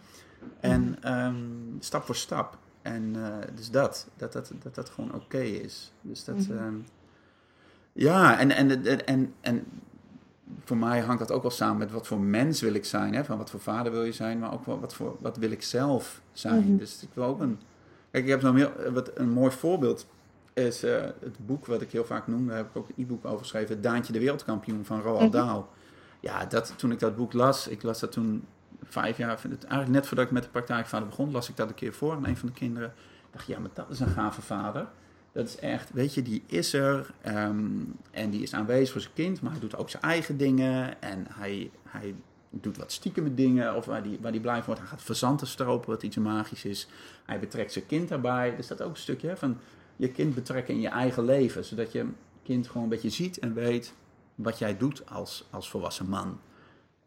En um, stap voor stap. En uh, dus dat, dat dat, dat, dat gewoon oké okay is. Dus dat, mm -hmm. ja, en, en, en, en, en voor mij hangt dat ook wel samen met wat voor mens wil ik zijn. Hè? Van wat voor vader wil je zijn, maar ook wat, voor, wat wil ik zelf zijn. Mm -hmm. Dus ik wil ook een... Kijk, ik heb zo'n heel, wat, een mooi voorbeeld. is eh, het boek wat ik heel vaak noem. Daar heb ik ook een e-book over geschreven. Daantje de wereldkampioen van Roald Mhm. Dahl. Ja, dat, toen ik dat boek las, ik las dat toen vijf jaar, eigenlijk net voordat ik met de praktijkvader begon, las ik dat een keer voor aan een van de kinderen. Ik dacht, ja, maar dat is een gave vader. Dat is echt, weet je, die is er ehm, en die is aanwezig voor zijn kind, maar hij doet ook zijn eigen dingen en hij, hij doet wat stiekeme dingen of waar die, waar die blij van wordt. Hij gaat verzanten stropen, wat iets magisch is. Hij betrekt zijn kind daarbij. Dus dat ook een stukje van je kind betrekken in je eigen leven, zodat je kind gewoon een beetje ziet en weet wat jij doet als, als volwassen man.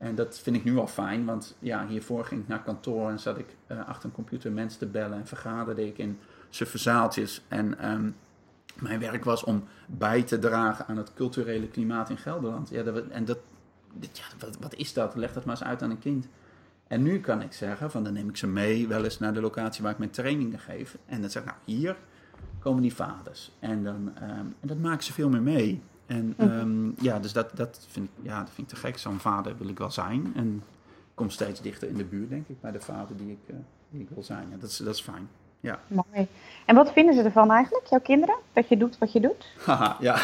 En dat vind ik nu al fijn, want ja, hiervoor ging ik naar kantoor en zat ik eh, achter een computer mensen te bellen en vergaderde ik in suffe zaaltjes. En ehm, mijn werk was om bij te dragen aan het culturele klimaat in Gelderland. Ja, dat, en dat, ja, wat, wat is dat? Leg dat maar eens uit aan een kind. En nu kan ik zeggen, van dan neem ik ze mee wel eens naar de locatie waar ik mijn trainingen geef. En dan zeg ik, nou hier komen die vaders. En, dan, ehm, en dat maken ze veel meer mee. En Mhm. ehm, ja, dus dat, dat, vind ik, ja, dat vind ik te gek. Zo'n vader wil ik wel zijn. En ik kom steeds dichter in de buurt, denk ik, bij de vader die ik, eh, die ik wil zijn. Ja, dat, is, dat is fijn. Mooi. En wat vinden ze ervan eigenlijk, jouw kinderen? Dat je doet wat je doet? Haha, ja.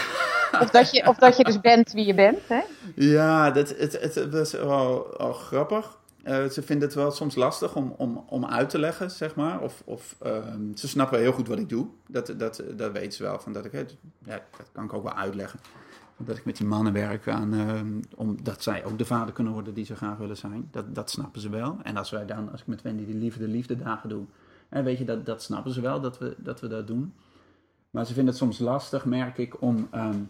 Of dat je, of dat je dus bent wie je bent, hè? Ja, dat, het, het, het was wel, wel grappig. Eh, ze vinden het wel soms lastig om, om, om uit te leggen, zeg maar. Of, of ehm, ze snappen heel goed wat ik doe. Dat, dat, dat weten ze wel. Van dat ik, ja, dat kan ik ook wel uitleggen. Dat ik met die mannen werk aan, ehm, omdat zij ook de vader kunnen worden die ze graag willen zijn. Dat, dat snappen ze wel. En als wij dan, als ik met Wendy die liefde, liefde dagen doe, hè, weet je, dat, dat snappen ze wel dat we, dat we dat doen. Maar ze vinden het soms lastig, merk ik, om, ehm,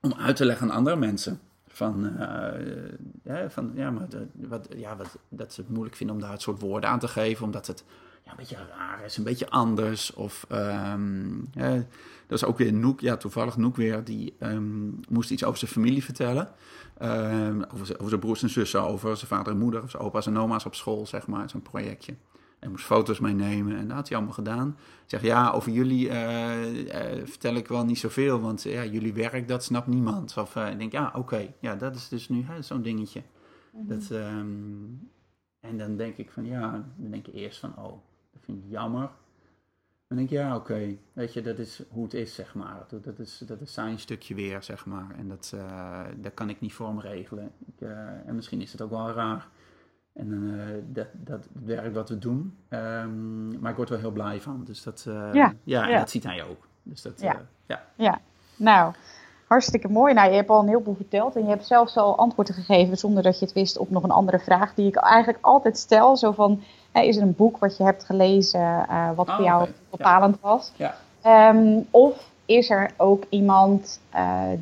om uit te leggen aan andere mensen. Van, eh, ja, van ja, maar wat, ja, wat, dat ze het moeilijk vinden om daar het soort woorden aan te geven, omdat het ja, een beetje raar is, een beetje anders. Of ehm, ja, dat is ook weer Noek, ja, toevallig Noek weer, die ehm, moest iets over zijn familie vertellen. Ehm, over, zijn, over zijn broers en zussen, over zijn vader en moeder, of zijn opa's en oma's op school, zeg maar, zo'n projectje. En moest foto's meenemen en dat had hij allemaal gedaan. Ik zeg, ja, over jullie eh, eh, vertel ik wel niet zoveel, want ja, jullie werk, dat snapt niemand. Of eh, ik denk, ja, oké, ja, dat is dus nu zo'n dingetje. Dat, ehm, en dan denk ik van, ja, dan denk je eerst van, oh, dat vind ik jammer. Dan denk ik, ja, oké, weet je, dat is hoe het is, zeg maar. Dat, is, dat is zijn stukje weer, zeg maar. En dat, dat kan ik niet voor hem regelen. Ik, en misschien is het ook wel raar. En eh, dat, dat het werk wat we doen. Ehm, maar ik word er wel heel blij van. Dus dat, eh, Ja, ja, en ja. dat ziet hij ook. Dus dat, Ja. eh, ja. Nou, hartstikke mooi. Nou, je hebt al een heleboel verteld en je hebt zelfs al antwoorden gegeven zonder dat je het wist op nog een andere vraag die ik eigenlijk altijd stel. Zo van, is er een boek wat je hebt gelezen wat Oh, voor jou oké. bepalend was? Ja. Ehm, of is er ook iemand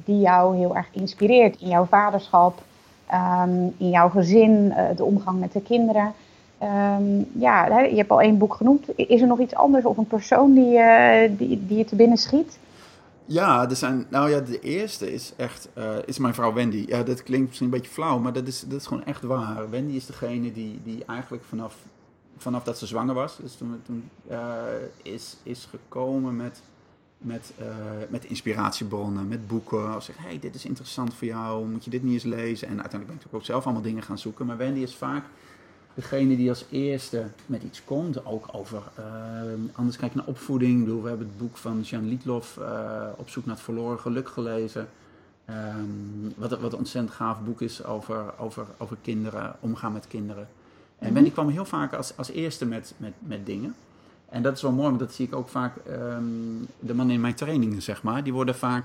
die jou heel erg inspireert in jouw vaderschap, ehm, in jouw gezin, eh, de omgang met de kinderen? Ehm, ja, je hebt al één boek genoemd. Is er nog iets anders of een persoon die, je- die, die je te binnen schiet? Ja, er zijn, nou ja, de eerste is echt, eh, is mijn vrouw Wendy. Ja, dat klinkt misschien een beetje flauw, maar dat is, dat is gewoon echt waar. Wendy is degene die, die eigenlijk vanaf, vanaf dat ze zwanger was, dus toen, toen eh, is, is gekomen met, met, eh, met inspiratiebronnen, met boeken. Of zeg, hey, dit is interessant voor jou, moet je dit niet eens lezen? En uiteindelijk ben ik natuurlijk ook zelf allemaal dingen gaan zoeken. Maar Wendy is vaak degene die als eerste met iets komt. Ook over, eh, anders kijk naar opvoeding. Ik bedoel, we hebben het boek van Jean Lietloff, eh, Op zoek naar het verloren geluk, gelezen. Ehm, wat, wat een ontzettend gaaf boek is over, over, over kinderen, omgaan met kinderen. En Mhm. Wendy kwam heel vaak als, als eerste met, met, met dingen. En dat is wel mooi, want dat zie ik ook vaak. ehm, de mannen in mijn trainingen, zeg maar, die worden vaak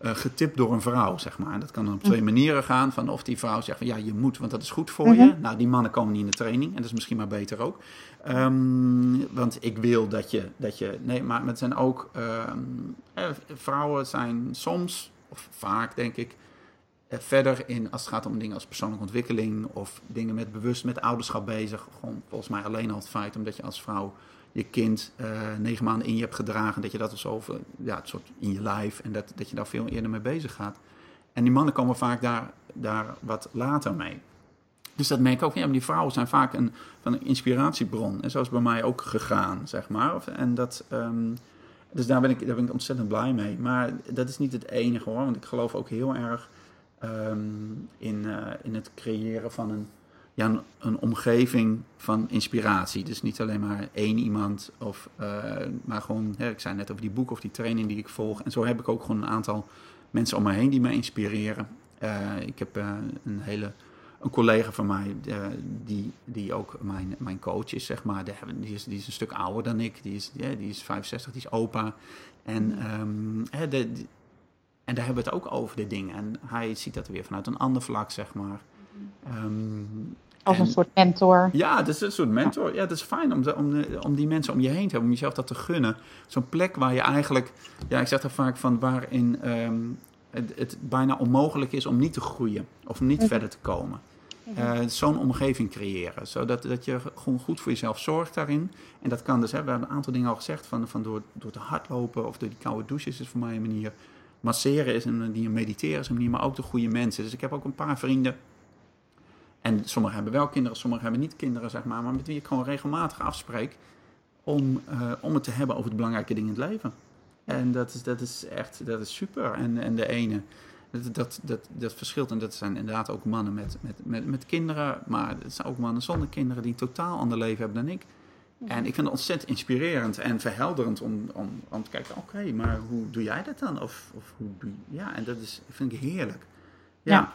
eh, getipt door een vrouw, zeg maar. En dat kan dan op twee manieren gaan. Van of die vrouw zegt van ja, je moet, want dat is goed voor je. Mhm. Nou, die mannen komen niet in de training. En dat is misschien maar beter ook. Ehm, want ik wil dat je, dat je. Nee, maar het zijn ook. ehm, eh, vrouwen zijn soms, of vaak denk ik. eh, Verder in, als het gaat om dingen als persoonlijke ontwikkeling of dingen met bewust met ouderschap bezig. Gewoon volgens mij alleen al het feit omdat je als vrouw je kind eh, negen maanden in je hebt gedragen, dat je dat dus over, ja, het soort in je lijf en dat, dat je daar veel eerder mee bezig gaat. En die mannen komen vaak daar, daar wat later mee. Dus dat merk ik ook. Ja, die vrouwen zijn vaak een, van een inspiratiebron. En zo is bij mij ook gegaan, zeg maar. En dat, ehm, dus daar ben, ik, daar ben ik ontzettend blij mee. Maar dat is niet het enige hoor. Want ik geloof ook heel erg ehm, in, eh, in het creëren van een, ja, een, een omgeving van inspiratie. Dus niet alleen maar één iemand, of, eh, maar gewoon, hè, ik zei net over die boek of die training die ik volg. En zo heb ik ook gewoon een aantal mensen om me heen die me inspireren. Eh, ik heb eh, een hele een collega van mij, die, die ook mijn, mijn coach is, zeg maar. Die is, die is een stuk ouder dan ik. Die is, die is 65, die is opa. En, um, de, en daar hebben we het ook over, de dingen. En hij ziet dat weer vanuit een ander vlak, zeg maar. Um, Als een soort mentor. Ja, het is een soort mentor. Ja, het is fijn om, om, om die mensen om je heen te hebben, om jezelf dat te gunnen. Zo'n plek waar je eigenlijk, ja, ik zeg er vaak van, waarin um, het, het, bijna onmogelijk is om niet te groeien of niet mhm. verder te komen. Uh, Zo'n omgeving creëren, zodat dat je gewoon goed voor jezelf zorgt daarin. En dat kan dus, hè, we hebben een aantal dingen al gezegd, van, van door, door te hardlopen of door die koude douches is voor mij een manier. Masseren is een manier, mediteren is een manier, maar ook de goede mensen. Dus ik heb ook een paar vrienden en sommigen hebben wel kinderen, sommigen hebben niet kinderen, zeg maar. Maar met wie ik gewoon regelmatig afspreek om, uh, om het te hebben over de belangrijke dingen in het leven. En dat is, dat is echt dat is super. En, en de ene, dat, dat, dat, dat verschilt. En dat zijn inderdaad ook mannen met, met, met, met kinderen. Maar het zijn ook mannen zonder kinderen die een totaal ander leven hebben dan ik. En ik vind het ontzettend inspirerend en verhelderend om, om, om te kijken, oké, maar hoe doe jij dat dan? Of, of hoe doe ja, en dat is, vind ik heerlijk. ja. Ja,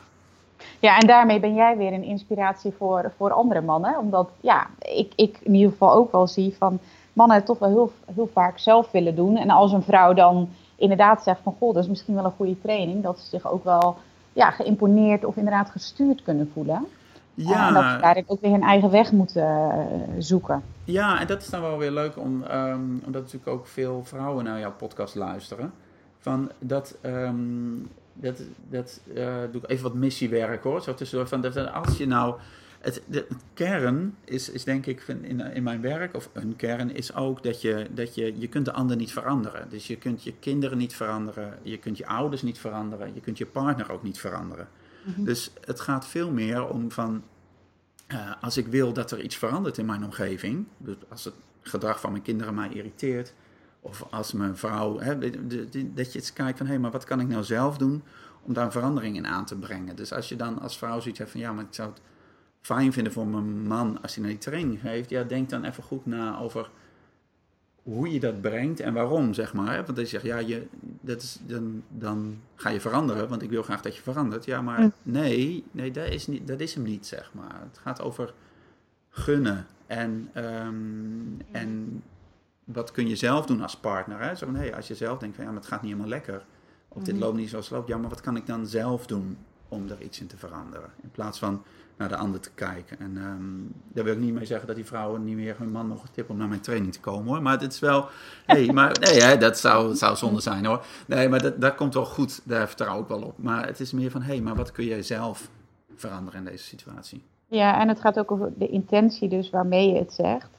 en daarmee ben jij weer een inspiratie voor, voor andere mannen. Omdat ja, ik, ik in ieder geval ook wel zie van mannen het toch wel heel, heel vaak zelf willen doen. En als een vrouw dan inderdaad zegt van goh, dat is misschien wel een goede training, dat ze zich ook wel ja, geïmponeerd of inderdaad gestuurd kunnen voelen. Ja. en dat ze daarin ook weer hun eigen weg moeten uh, zoeken. Ja, en dat is dan wel weer leuk om, um, omdat natuurlijk ook veel vrouwen naar jouw podcast luisteren. Van dat um, dat, dat uh, doe ik even wat missiewerk hoor. Zo tussendoor. Van, dat, als je nou. Het, de, kern is, is denk ik in, in mijn werk, of een kern is ook dat je, dat je, je kunt de ander niet veranderen. Dus je kunt je kinderen niet veranderen, je kunt je ouders niet veranderen, je kunt je partner ook niet veranderen. Mhm. Dus het gaat veel meer om van, uh, als ik wil dat er iets verandert in mijn omgeving, dus als het gedrag van mijn kinderen mij irriteert, of als mijn vrouw, hè, dat je eens kijkt van hé, hey, maar wat kan ik nou zelf doen om daar een verandering in aan te brengen. Dus als je dan als vrouw zoiets hebt van ja, maar ik zou het fijn vinden voor mijn man als hij naar die training geeft, ja, denk dan even goed na over hoe je dat brengt en waarom, zeg maar. Hè? Want als je zegt, ja, je, dat is, dan, dan ga je veranderen, want ik wil graag dat je verandert. Ja, maar nee, nee dat, is niet, dat is hem niet, zeg maar. Het gaat over gunnen en, um, en wat kun je zelf doen als partner? Hè? Zo van, hey, als je zelf denkt van ja, maar het gaat niet helemaal lekker. Of dit mhm. loopt niet zoals het loopt. Ja, maar wat kan ik dan zelf doen om er iets in te veranderen? In plaats van naar de ander te kijken. En um, daar wil ik niet mee zeggen dat die vrouwen niet meer hun man nog tippen om naar mijn training te komen hoor. Maar het is wel. Hey, maar nee, hè, dat zou, zou zonde zijn hoor. Nee, maar dat, dat komt wel goed. Daar vertrouw ik wel op. Maar het is meer van hé, hey, maar wat kun jij zelf veranderen in deze situatie? Ja, en het gaat ook over de intentie, dus waarmee je het zegt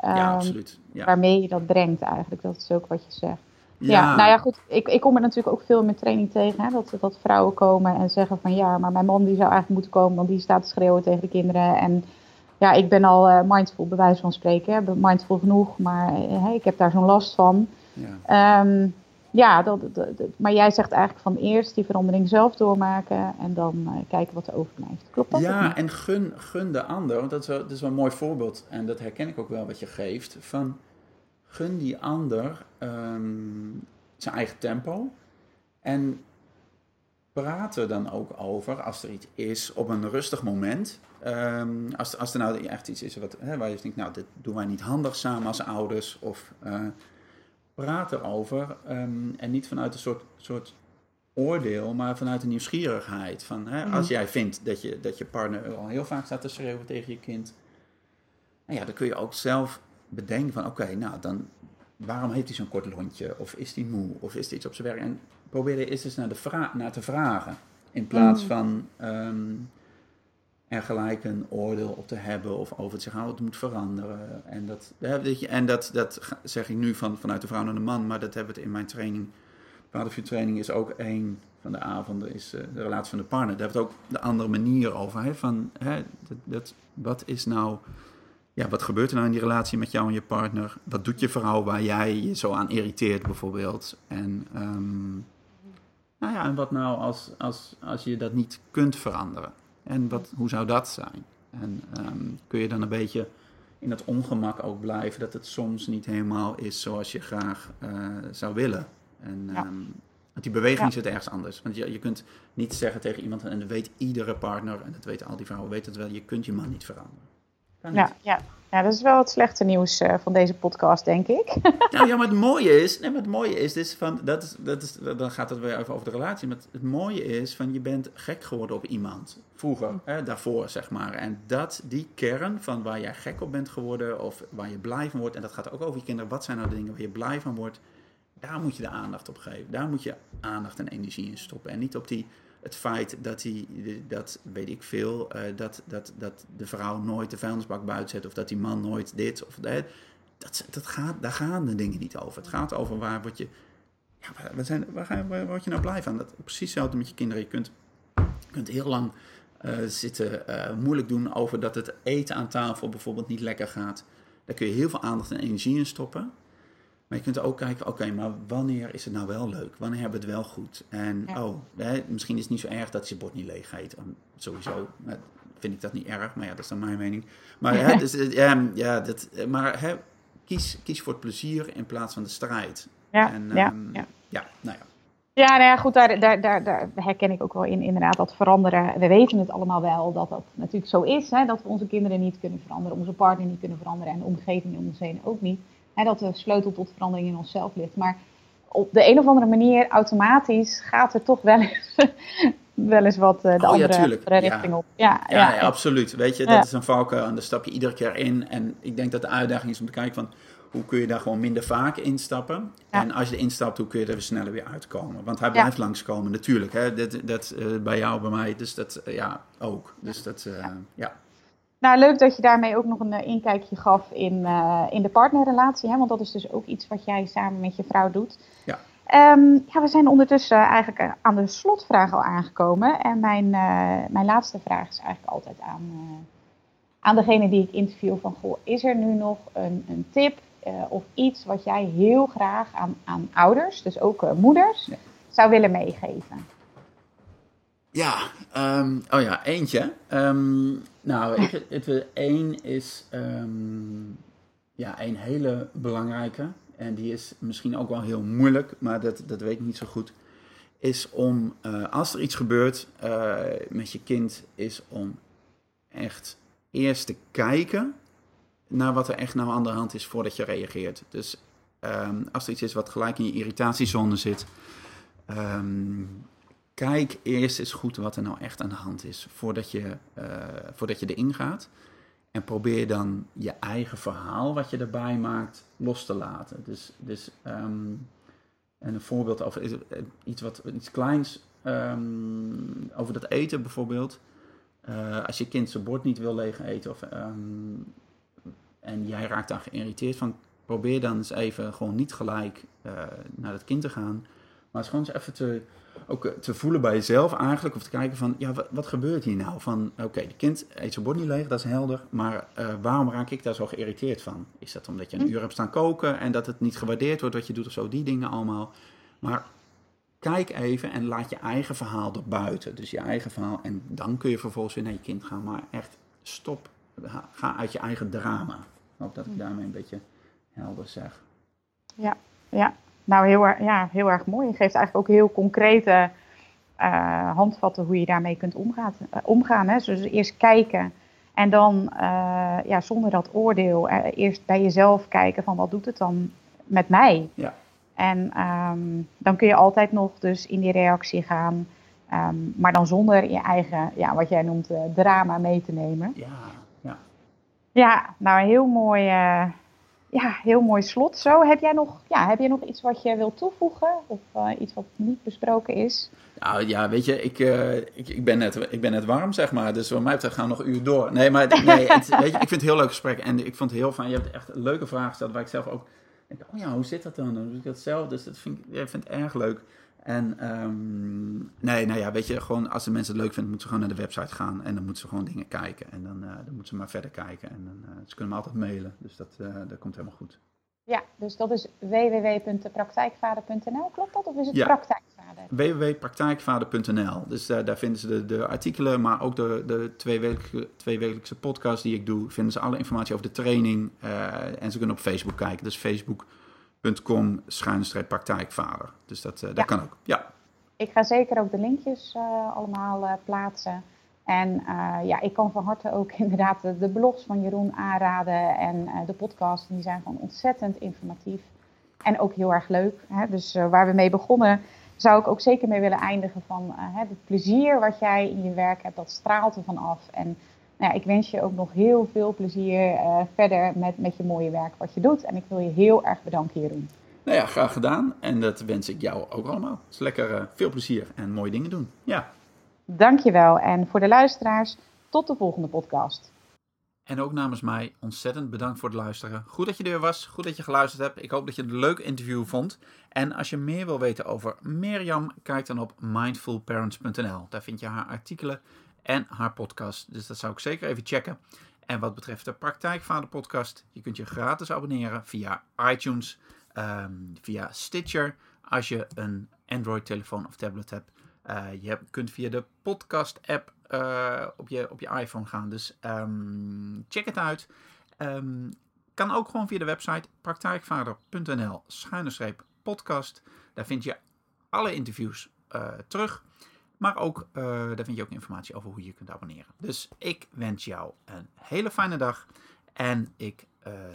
ja, ehm, absoluut. Ja. Waarmee je dat brengt eigenlijk. Dat is ook wat je zegt. Ja. nou ja, goed. Ik, ik kom er natuurlijk ook veel in mijn training tegen. Hè, dat, dat vrouwen komen en zeggen van ja, maar mijn man die zou eigenlijk moeten komen, want die staat te schreeuwen tegen de kinderen. En ja, ik ben al uh, mindful, bij wijze van spreken. Mindful genoeg, maar uh, ik heb daar zo'n last van. Ja. Um, ja, dat, dat, maar jij zegt eigenlijk van eerst die verandering zelf doormaken en dan uh, kijken wat er overblijft. Klopt dat? Ja, en gun, gun de ander, want dat is, wel, dat is wel een mooi voorbeeld en dat herken ik ook wel wat je geeft. Van gun die ander um, zijn eigen tempo en praat er dan ook over als er iets is op een rustig moment. Um, als, als er nou echt iets is wat, hè, waar je denkt, nou, dit doen wij niet handig samen als ouders of... Uh, praat erover. Um, en niet vanuit een soort, soort oordeel, maar vanuit een nieuwsgierigheid. Van, hè, Als mhm. jij vindt dat je, dat je partner al heel vaak staat te schreeuwen tegen je kind. Nou ja, dan kun je ook zelf bedenken van oké, nou dan waarom heeft hij zo'n kort lontje? Of is hij moe? Of is er iets op zijn werk? En probeer er eens naar, de naar te vragen. In plaats mhm. van um, er gelijk een oordeel op te hebben of over te zeggen, oh, het moet veranderen. En, dat, en dat, dat zeg ik nu van, vanuit de vrouw naar de man, maar dat hebben we in mijn training. Vadervuur training is ook één van de avonden, is eh, de relatie van de partner. Daar hebben we het ook de andere manier over. Hè, van, hè, dat, dat, wat is nou, ja, wat gebeurt er nou in die relatie met jou en je partner? Wat doet je vrouw waar jij je zo aan irriteert bijvoorbeeld? En, um, nou ja, en wat nou als, als, als je dat niet kunt veranderen? En wat, hoe zou dat zijn? En ehm, kun je dan een beetje in het ongemak ook blijven dat het soms niet helemaal is zoals je graag eh, zou willen. En, Ja. ehm, want die beweging Ja. zit ergens anders. Want je, je kunt niet zeggen tegen iemand, en dat weet iedere partner, en dat weten al die vrouwen, weten het wel, je kunt je man niet veranderen. Kan niet. Ja, ja. ja, dat is wel het slechte nieuws eh, van deze podcast, denk ik. Nou ja, maar het mooie is, nee, maar het mooie is dus van, dat is, dat is, dan gaat het weer even over de relatie. Maar het, het mooie is van, je bent gek geworden op iemand. Vroeger, hè, daarvoor zeg maar. En dat, die kern van waar jij gek op bent geworden of waar je blij van wordt. En dat gaat ook over je kinderen. Wat zijn nou de dingen waar je blij van wordt? Daar moet je de aandacht op geven. Daar moet je aandacht en energie in stoppen. En niet op die, het feit dat, die, dat weet ik veel, eh, dat, dat, dat de vrouw nooit de vuilnisbak buiten zet. Of dat die man nooit dit of dat. Dat, gaat, daar gaan de dingen niet over. Het gaat over waar word je, ja, zijn, waar, waar je nou blij van? Dat, precies hetzelfde met je kinderen. Je kunt, kunt heel lang eh, zitten eh, moeilijk doen over dat het eten aan tafel bijvoorbeeld niet lekker gaat. Daar kun je heel veel aandacht en energie in stoppen. Maar je kunt ook kijken, oké, maar wanneer is het nou wel leuk? Wanneer hebben we het wel goed? En Ja. oh, hè, misschien is het niet zo erg dat je bord niet leeg eet. Um, Sowieso vind ik dat niet erg, maar ja, dat is dan mijn mening. Maar, hè, dus, eh, ja, dat, eh, maar hè, kies, kies voor het plezier in plaats van de strijd. Ja, En, ja, ehm, ja. ja, nou ja. Ja, nou ja, goed, daar, daar, daar, daar herken ik ook wel in, inderdaad, dat veranderen. We weten het allemaal wel, dat dat natuurlijk zo is, hè, dat we onze kinderen niet kunnen veranderen, onze partner niet kunnen veranderen en de omgeving om ons heen ook niet. Hè, dat de sleutel tot verandering in onszelf ligt. Maar op de een of andere manier, automatisch, gaat er toch wel eens, wel eens wat eh, de Oh ja, andere, Ja. richting op. Ja, Ja, ja, ja, absoluut. Weet je, Ja. dat is een valkuil en daar stap je iedere keer in. En ik denk dat de uitdaging is om te kijken van hoe kun je daar gewoon minder vaak instappen. Ja. En als je erin stapt, hoe kun je er weer sneller weer uitkomen. Want hij blijft langskomen, natuurlijk. Hè? Dat, dat, eh, bij jou, bij mij, dus dat eh, ja, ook. Dus dat, ja. Nou, leuk dat je daarmee ook nog een eh, inkijkje gaf in, eh, in de partnerrelatie. Hè? Want dat is dus ook iets wat jij samen met je vrouw doet. Ja. Ehm, ja, we zijn ondertussen eigenlijk eh, aan de slotvraag al aangekomen. En mijn, mijn laatste vraag is eigenlijk altijd aan, aan degene die ik interview. Van, goh, is er nu nog een, een tip of iets wat jij heel graag aan, aan ouders, dus ook moeders, Ja. zou willen meegeven? Ja, ehm, oh ja, eentje. Ehm, nou, het, het, één is ehm, ja, een hele belangrijke. En die is misschien ook wel heel moeilijk, maar dat, dat weet ik niet zo goed. Is om, eh, als er iets gebeurt eh, met je kind, is om echt eerst te kijken naar wat er echt nou aan de hand is voordat je reageert. Dus als er iets is wat gelijk in je irritatiezone zit, ehm, kijk eerst eens goed wat er nou echt aan de hand is voordat je, eh, voordat je erin gaat. En probeer dan je eigen verhaal wat je erbij maakt los te laten. Dus, dus ehm, en een voorbeeld over is, eh, iets, wat, iets kleins ehm, over dat eten bijvoorbeeld. Eh, als je kind zijn bord niet wil leeg eten of, ehm, en jij raakt daar geïrriteerd van, probeer dan eens even gewoon niet gelijk naar het kind te gaan. Maar eens gewoon eens even te, ook eh, te voelen bij jezelf eigenlijk. Of te kijken van, ja, wat, wat gebeurt hier nou? Van, oké, de kind eet zijn bord niet leeg, dat is helder. Maar eh, waarom raak ik daar zo geïrriteerd van? Is dat omdat je een uur hebt staan koken en dat het niet gewaardeerd wordt wat je doet of zo? Die dingen allemaal. Maar kijk even en laat je eigen verhaal erbuiten. Dus je eigen verhaal. En dan kun je vervolgens weer naar je kind gaan. Maar echt, stop. Ga- Ga uit je eigen drama. Ik hoop dat ik daarmee een beetje helder zeg. Ja, ja. Nou heel, erg- ja, heel erg mooi. Je geeft eigenlijk ook heel concrete eh, handvatten hoe je daarmee kunt omgaan. eh, omgaan hè. Dus eerst kijken en dan eh, ja, zonder dat oordeel eerst bij jezelf kijken van wat doet het dan met mij. Ja. En ehm, dan kun je altijd nog dus in die reactie gaan, ehm, maar dan zonder je eigen, ja, wat jij noemt, drama mee te nemen. Ja, ja. Ja, nou een heel mooi, ja, heel mooi slot zo. Heb jij, nog, ja, heb jij nog iets wat je wilt toevoegen? Of eh, iets wat niet besproken is? Nou ja, weet je, ik, eh, ik, ik, ben net, ik ben net warm, zeg maar. Dus wat mij betreft gaan we nog een uur door. Nee, maar nee, het, weet je, ik vind het heel leuk gesprek. En ik vond het heel fijn. Je hebt echt een leuke vragen gesteld waar ik zelf ook denk, oh ja, hoe zit dat dan? Hoe doe ik dat zelf? Dus dat vind ik, ja, ik vind het erg leuk. En ehm, nee, nou ja, weet je, gewoon als de mensen het leuk vinden, moeten ze gewoon naar de website gaan. En dan moeten ze gewoon dingen kijken. En dan, eh, dan moeten ze maar verder kijken. En dan, eh, ze kunnen me altijd mailen. Dus dat, eh, dat komt helemaal goed. Ja, dus dat is www.praktijkvader.nl, klopt dat? Of is het Ja. praktijkvader? www.praktijkvader.nl. Dus daar, daar vinden ze de, de artikelen, maar ook de, de tweewekelijkse, tweewekelijkse podcast die ik doe. Vinden ze alle informatie over de training. Uh, en ze kunnen op Facebook kijken. Dus schuinstreep praktijkvader. Dus dat, uh, dat kan ook. Ja. Ik ga zeker ook de linkjes uh, allemaal plaatsen. En ja, ik kan van harte ook inderdaad de, de blogs van Jeroen aanraden. En de podcasts, die zijn gewoon ontzettend informatief. En ook heel erg leuk. Hè? Dus waar we mee begonnen zou ik ook zeker mee willen eindigen van het plezier wat jij in je werk hebt, dat straalt er van af. En nou ja, ik wens je ook nog heel veel plezier uh, verder met, met je mooie werk wat je doet. En ik wil je heel erg bedanken, Jeroen. Nou ja, graag gedaan. En dat wens ik jou ook allemaal. Dus lekker uh, veel plezier en mooie dingen doen. Ja. Dankjewel. En voor de luisteraars, tot de volgende podcast. En ook namens mij ontzettend bedankt voor het luisteren. Goed dat je er was, goed dat je geluisterd hebt. Ik hoop dat je het een leuk interview vond. En als je meer wil weten over Mirjam, kijk dan op mindfulparents.nl. Daar vind je haar artikelen en haar podcast. Dus dat zou ik zeker even checken. En wat betreft de Praktijkvader podcast, je kunt je gratis abonneren via iTunes, ehm, via Stitcher, als je een Android telefoon of tablet hebt. Uh, je kunt via de podcast app uh, op, je, op je iPhone gaan. Dus um, check het uit. Um, kan ook gewoon via de website praktijkvader.nl schuine podcast. Daar vind je alle interviews uh, terug. Maar ook, daar vind je ook informatie over hoe je kunt abonneren. Dus ik wens jou een hele fijne dag. En ik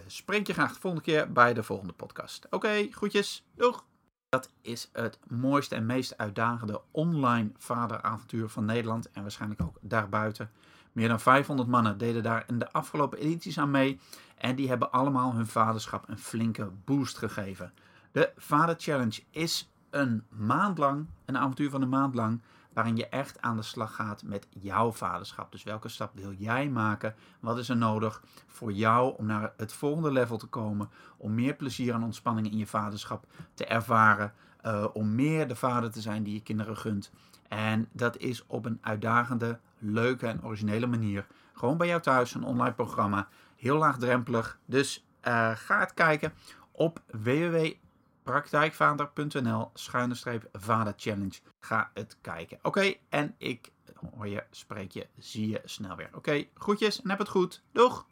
spreek je graag de volgende keer bij de volgende podcast. Oké, okay, groetjes. Doeg! Dat is het mooiste en meest uitdagende online vaderavontuur van Nederland en waarschijnlijk ook daarbuiten. Meer dan 500 mannen deden daar in de afgelopen edities aan mee en die hebben allemaal hun vaderschap een flinke boost gegeven. De Vader Challenge is een maand lang, een avontuur van een maand lang, waarin je echt aan de slag gaat met jouw vaderschap. Dus welke stap wil jij maken? Wat is er nodig voor jou om naar het volgende level te komen? Om meer plezier en ontspanning in je vaderschap te ervaren. Uh, om meer de vader te zijn die je kinderen gunt. En dat is op een uitdagende, leuke en originele manier. Gewoon bij jou thuis, een online programma. Heel laagdrempelig. Dus uh, ga het kijken op www praktijkvader.nl schuine vader challenge. Ga het kijken. Oké, en ik hoor je, spreek je, zie je snel weer. Oké, groetjes en heb het goed. Doeg!